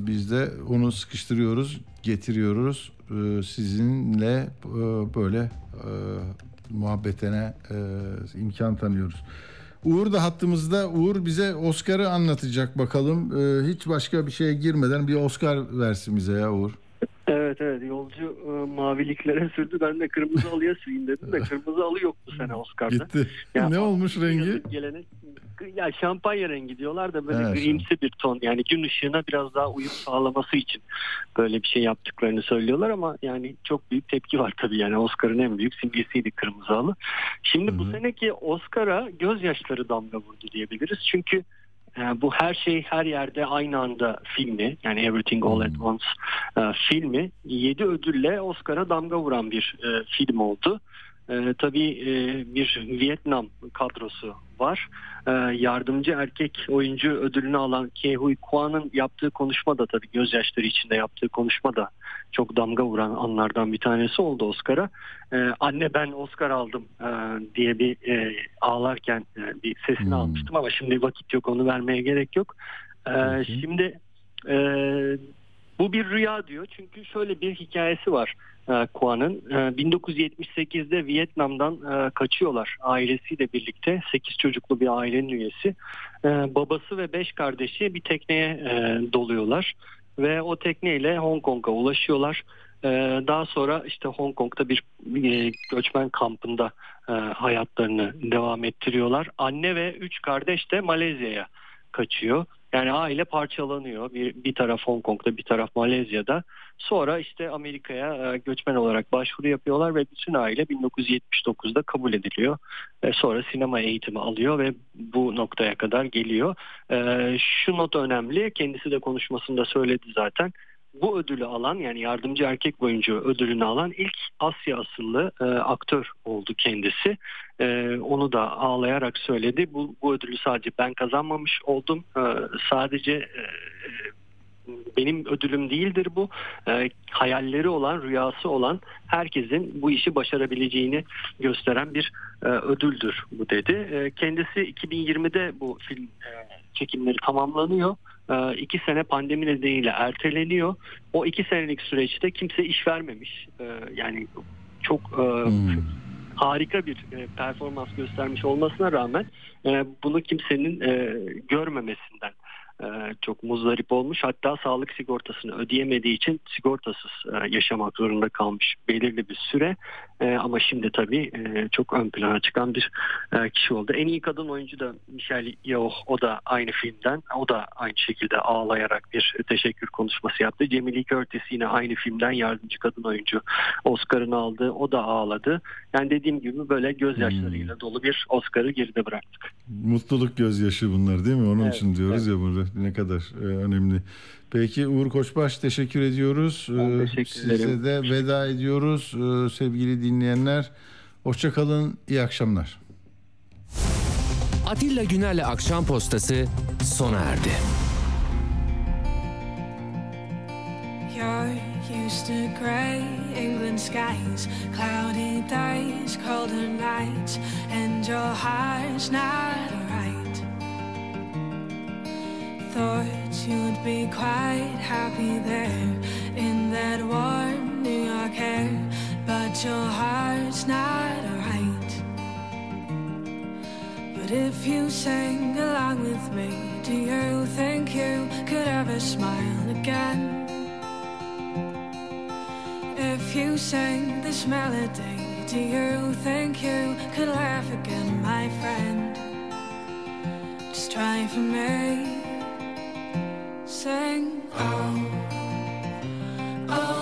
biz de onu sıkıştırıyoruz getiriyoruz Ee, sizinle e, böyle e, muhabbetine e, imkan tanıyoruz. Uğur da hattımızda Uğur bize Oscar'ı anlatacak bakalım Ee, hiç başka bir şeye girmeden bir Oscar versin bize ya Uğur. Evet evet yolcu e, maviliklere sürdü. Ben de kırmızı alıya süreyim dedim de [LAUGHS] kırmızı alı yok bu sene Oscar'da. Gitti. Ya, ne olmuş rengi? Geleni, ya şampanya rengi diyorlar da böyle Evet. grimsi bir ton. Yani gün ışığına biraz daha uyum sağlaması için böyle bir şey yaptıklarını söylüyorlar ama yani çok büyük tepki var tabii yani Oscar'ın en büyük simgesiydi kırmızı halı. Şimdi bu Hı hı. seneki Oscar'a gözyaşları damga vurdu diyebiliriz. Çünkü bu her şey her yerde aynı anda filmi yani Everything All at Once e, filmi. 7 ödülle Oscar'a damga vuran bir e, film oldu. E, tabii e, bir Vietnam kadrosu var. E, yardımcı erkek oyuncu ödülünü alan Ke Huy Quan'ın yaptığı konuşma da tabii gözyaşları içinde yaptığı konuşma da çok damga vuran anlardan bir tanesi oldu Oscar'a. E, anne ben Oscar aldım e, diye bir e, ağlarken e, bir sesini Hmm. almıştım ama şimdi vakit yok onu vermeye gerek yok. E, Peki. şimdi e, bu bir rüya diyor çünkü şöyle bir hikayesi var e, Kuan'ın. E, 1978'de Vietnam'dan e, kaçıyorlar ailesiyle birlikte. 8 çocuklu bir ailenin üyesi. E, babası ve 5 kardeşi bir tekneye e, doluyorlar ve o tekneyle Hong Kong'a ulaşıyorlar. E, daha sonra işte Hong Kong'da bir e, göçmen kampında e, hayatlarını devam ettiriyorlar. Anne ve 3 kardeş de Malezya'ya kaçıyor. Yani aile parçalanıyor. Bir, bir taraf Hong Kong'da bir taraf Malezya'da. Sonra işte Amerika'ya e, göçmen olarak başvuru yapıyorlar ve bütün aile 1979'da kabul ediliyor. E, sonra sinema eğitimi alıyor ve bu noktaya kadar geliyor. E, şu not önemli. Kendisi de konuşmasında söyledi zaten. Bu ödülü alan yani yardımcı erkek oyuncu ödülünü alan ilk Asya asıllı e, aktör oldu kendisi. E, onu da ağlayarak söyledi. Bu, bu ödülü sadece ben kazanmamış oldum. E, sadece e, benim ödülüm değildir bu. E, hayalleri olan, rüyası olan herkesin bu işi başarabileceğini gösteren bir e, ödüldür bu dedi. E, kendisi 2020'de bu film e, çekimleri tamamlanıyor. E, iki sene pandemi nedeniyle erteleniyor. O iki senelik süreçte kimse iş vermemiş. E, yani çok e, Hmm. harika bir performans göstermiş olmasına rağmen bunu kimsenin görmemesinden çok muzdarip olmuş. Hatta sağlık sigortasını ödeyemediği için sigortasız yaşamak zorunda kalmış belirli bir süre. E, ama şimdi tabii e, çok ön plana çıkan bir e, kişi oldu. En iyi kadın oyuncu da Michelle Yeoh. O da aynı filmden. O da aynı şekilde ağlayarak bir teşekkür konuşması yaptı. Jamie Lee Curtis yine aynı filmden yardımcı kadın oyuncu Oscar'ını aldı. O da ağladı. Yani dediğim gibi böyle gözyaşlarıyla dolu bir Oscar'ı geride bıraktık. Mutluluk gözyaşı bunlar değil mi? Onun Evet, için diyoruz ya burada ne kadar e, önemli. Peki Uğur Koçbaş teşekkür ediyoruz. Ben Ee, teşekkür Size ederim. de veda ediyoruz Ee, sevgili dinleyenler. Hoşçakalın, iyi akşamlar. Atilla Güner'le Akşam Postası sona erdi. You're used to grey England skies, cloudy days, colder nights, and your heart's not. Thought you'd be quite happy there in that warm New York air, but your heart's not right. But if you sang along with me, do you think you could ever smile again? If you sang this melody Do you think you could laugh again, my friend? Just try for me sang out. Oh.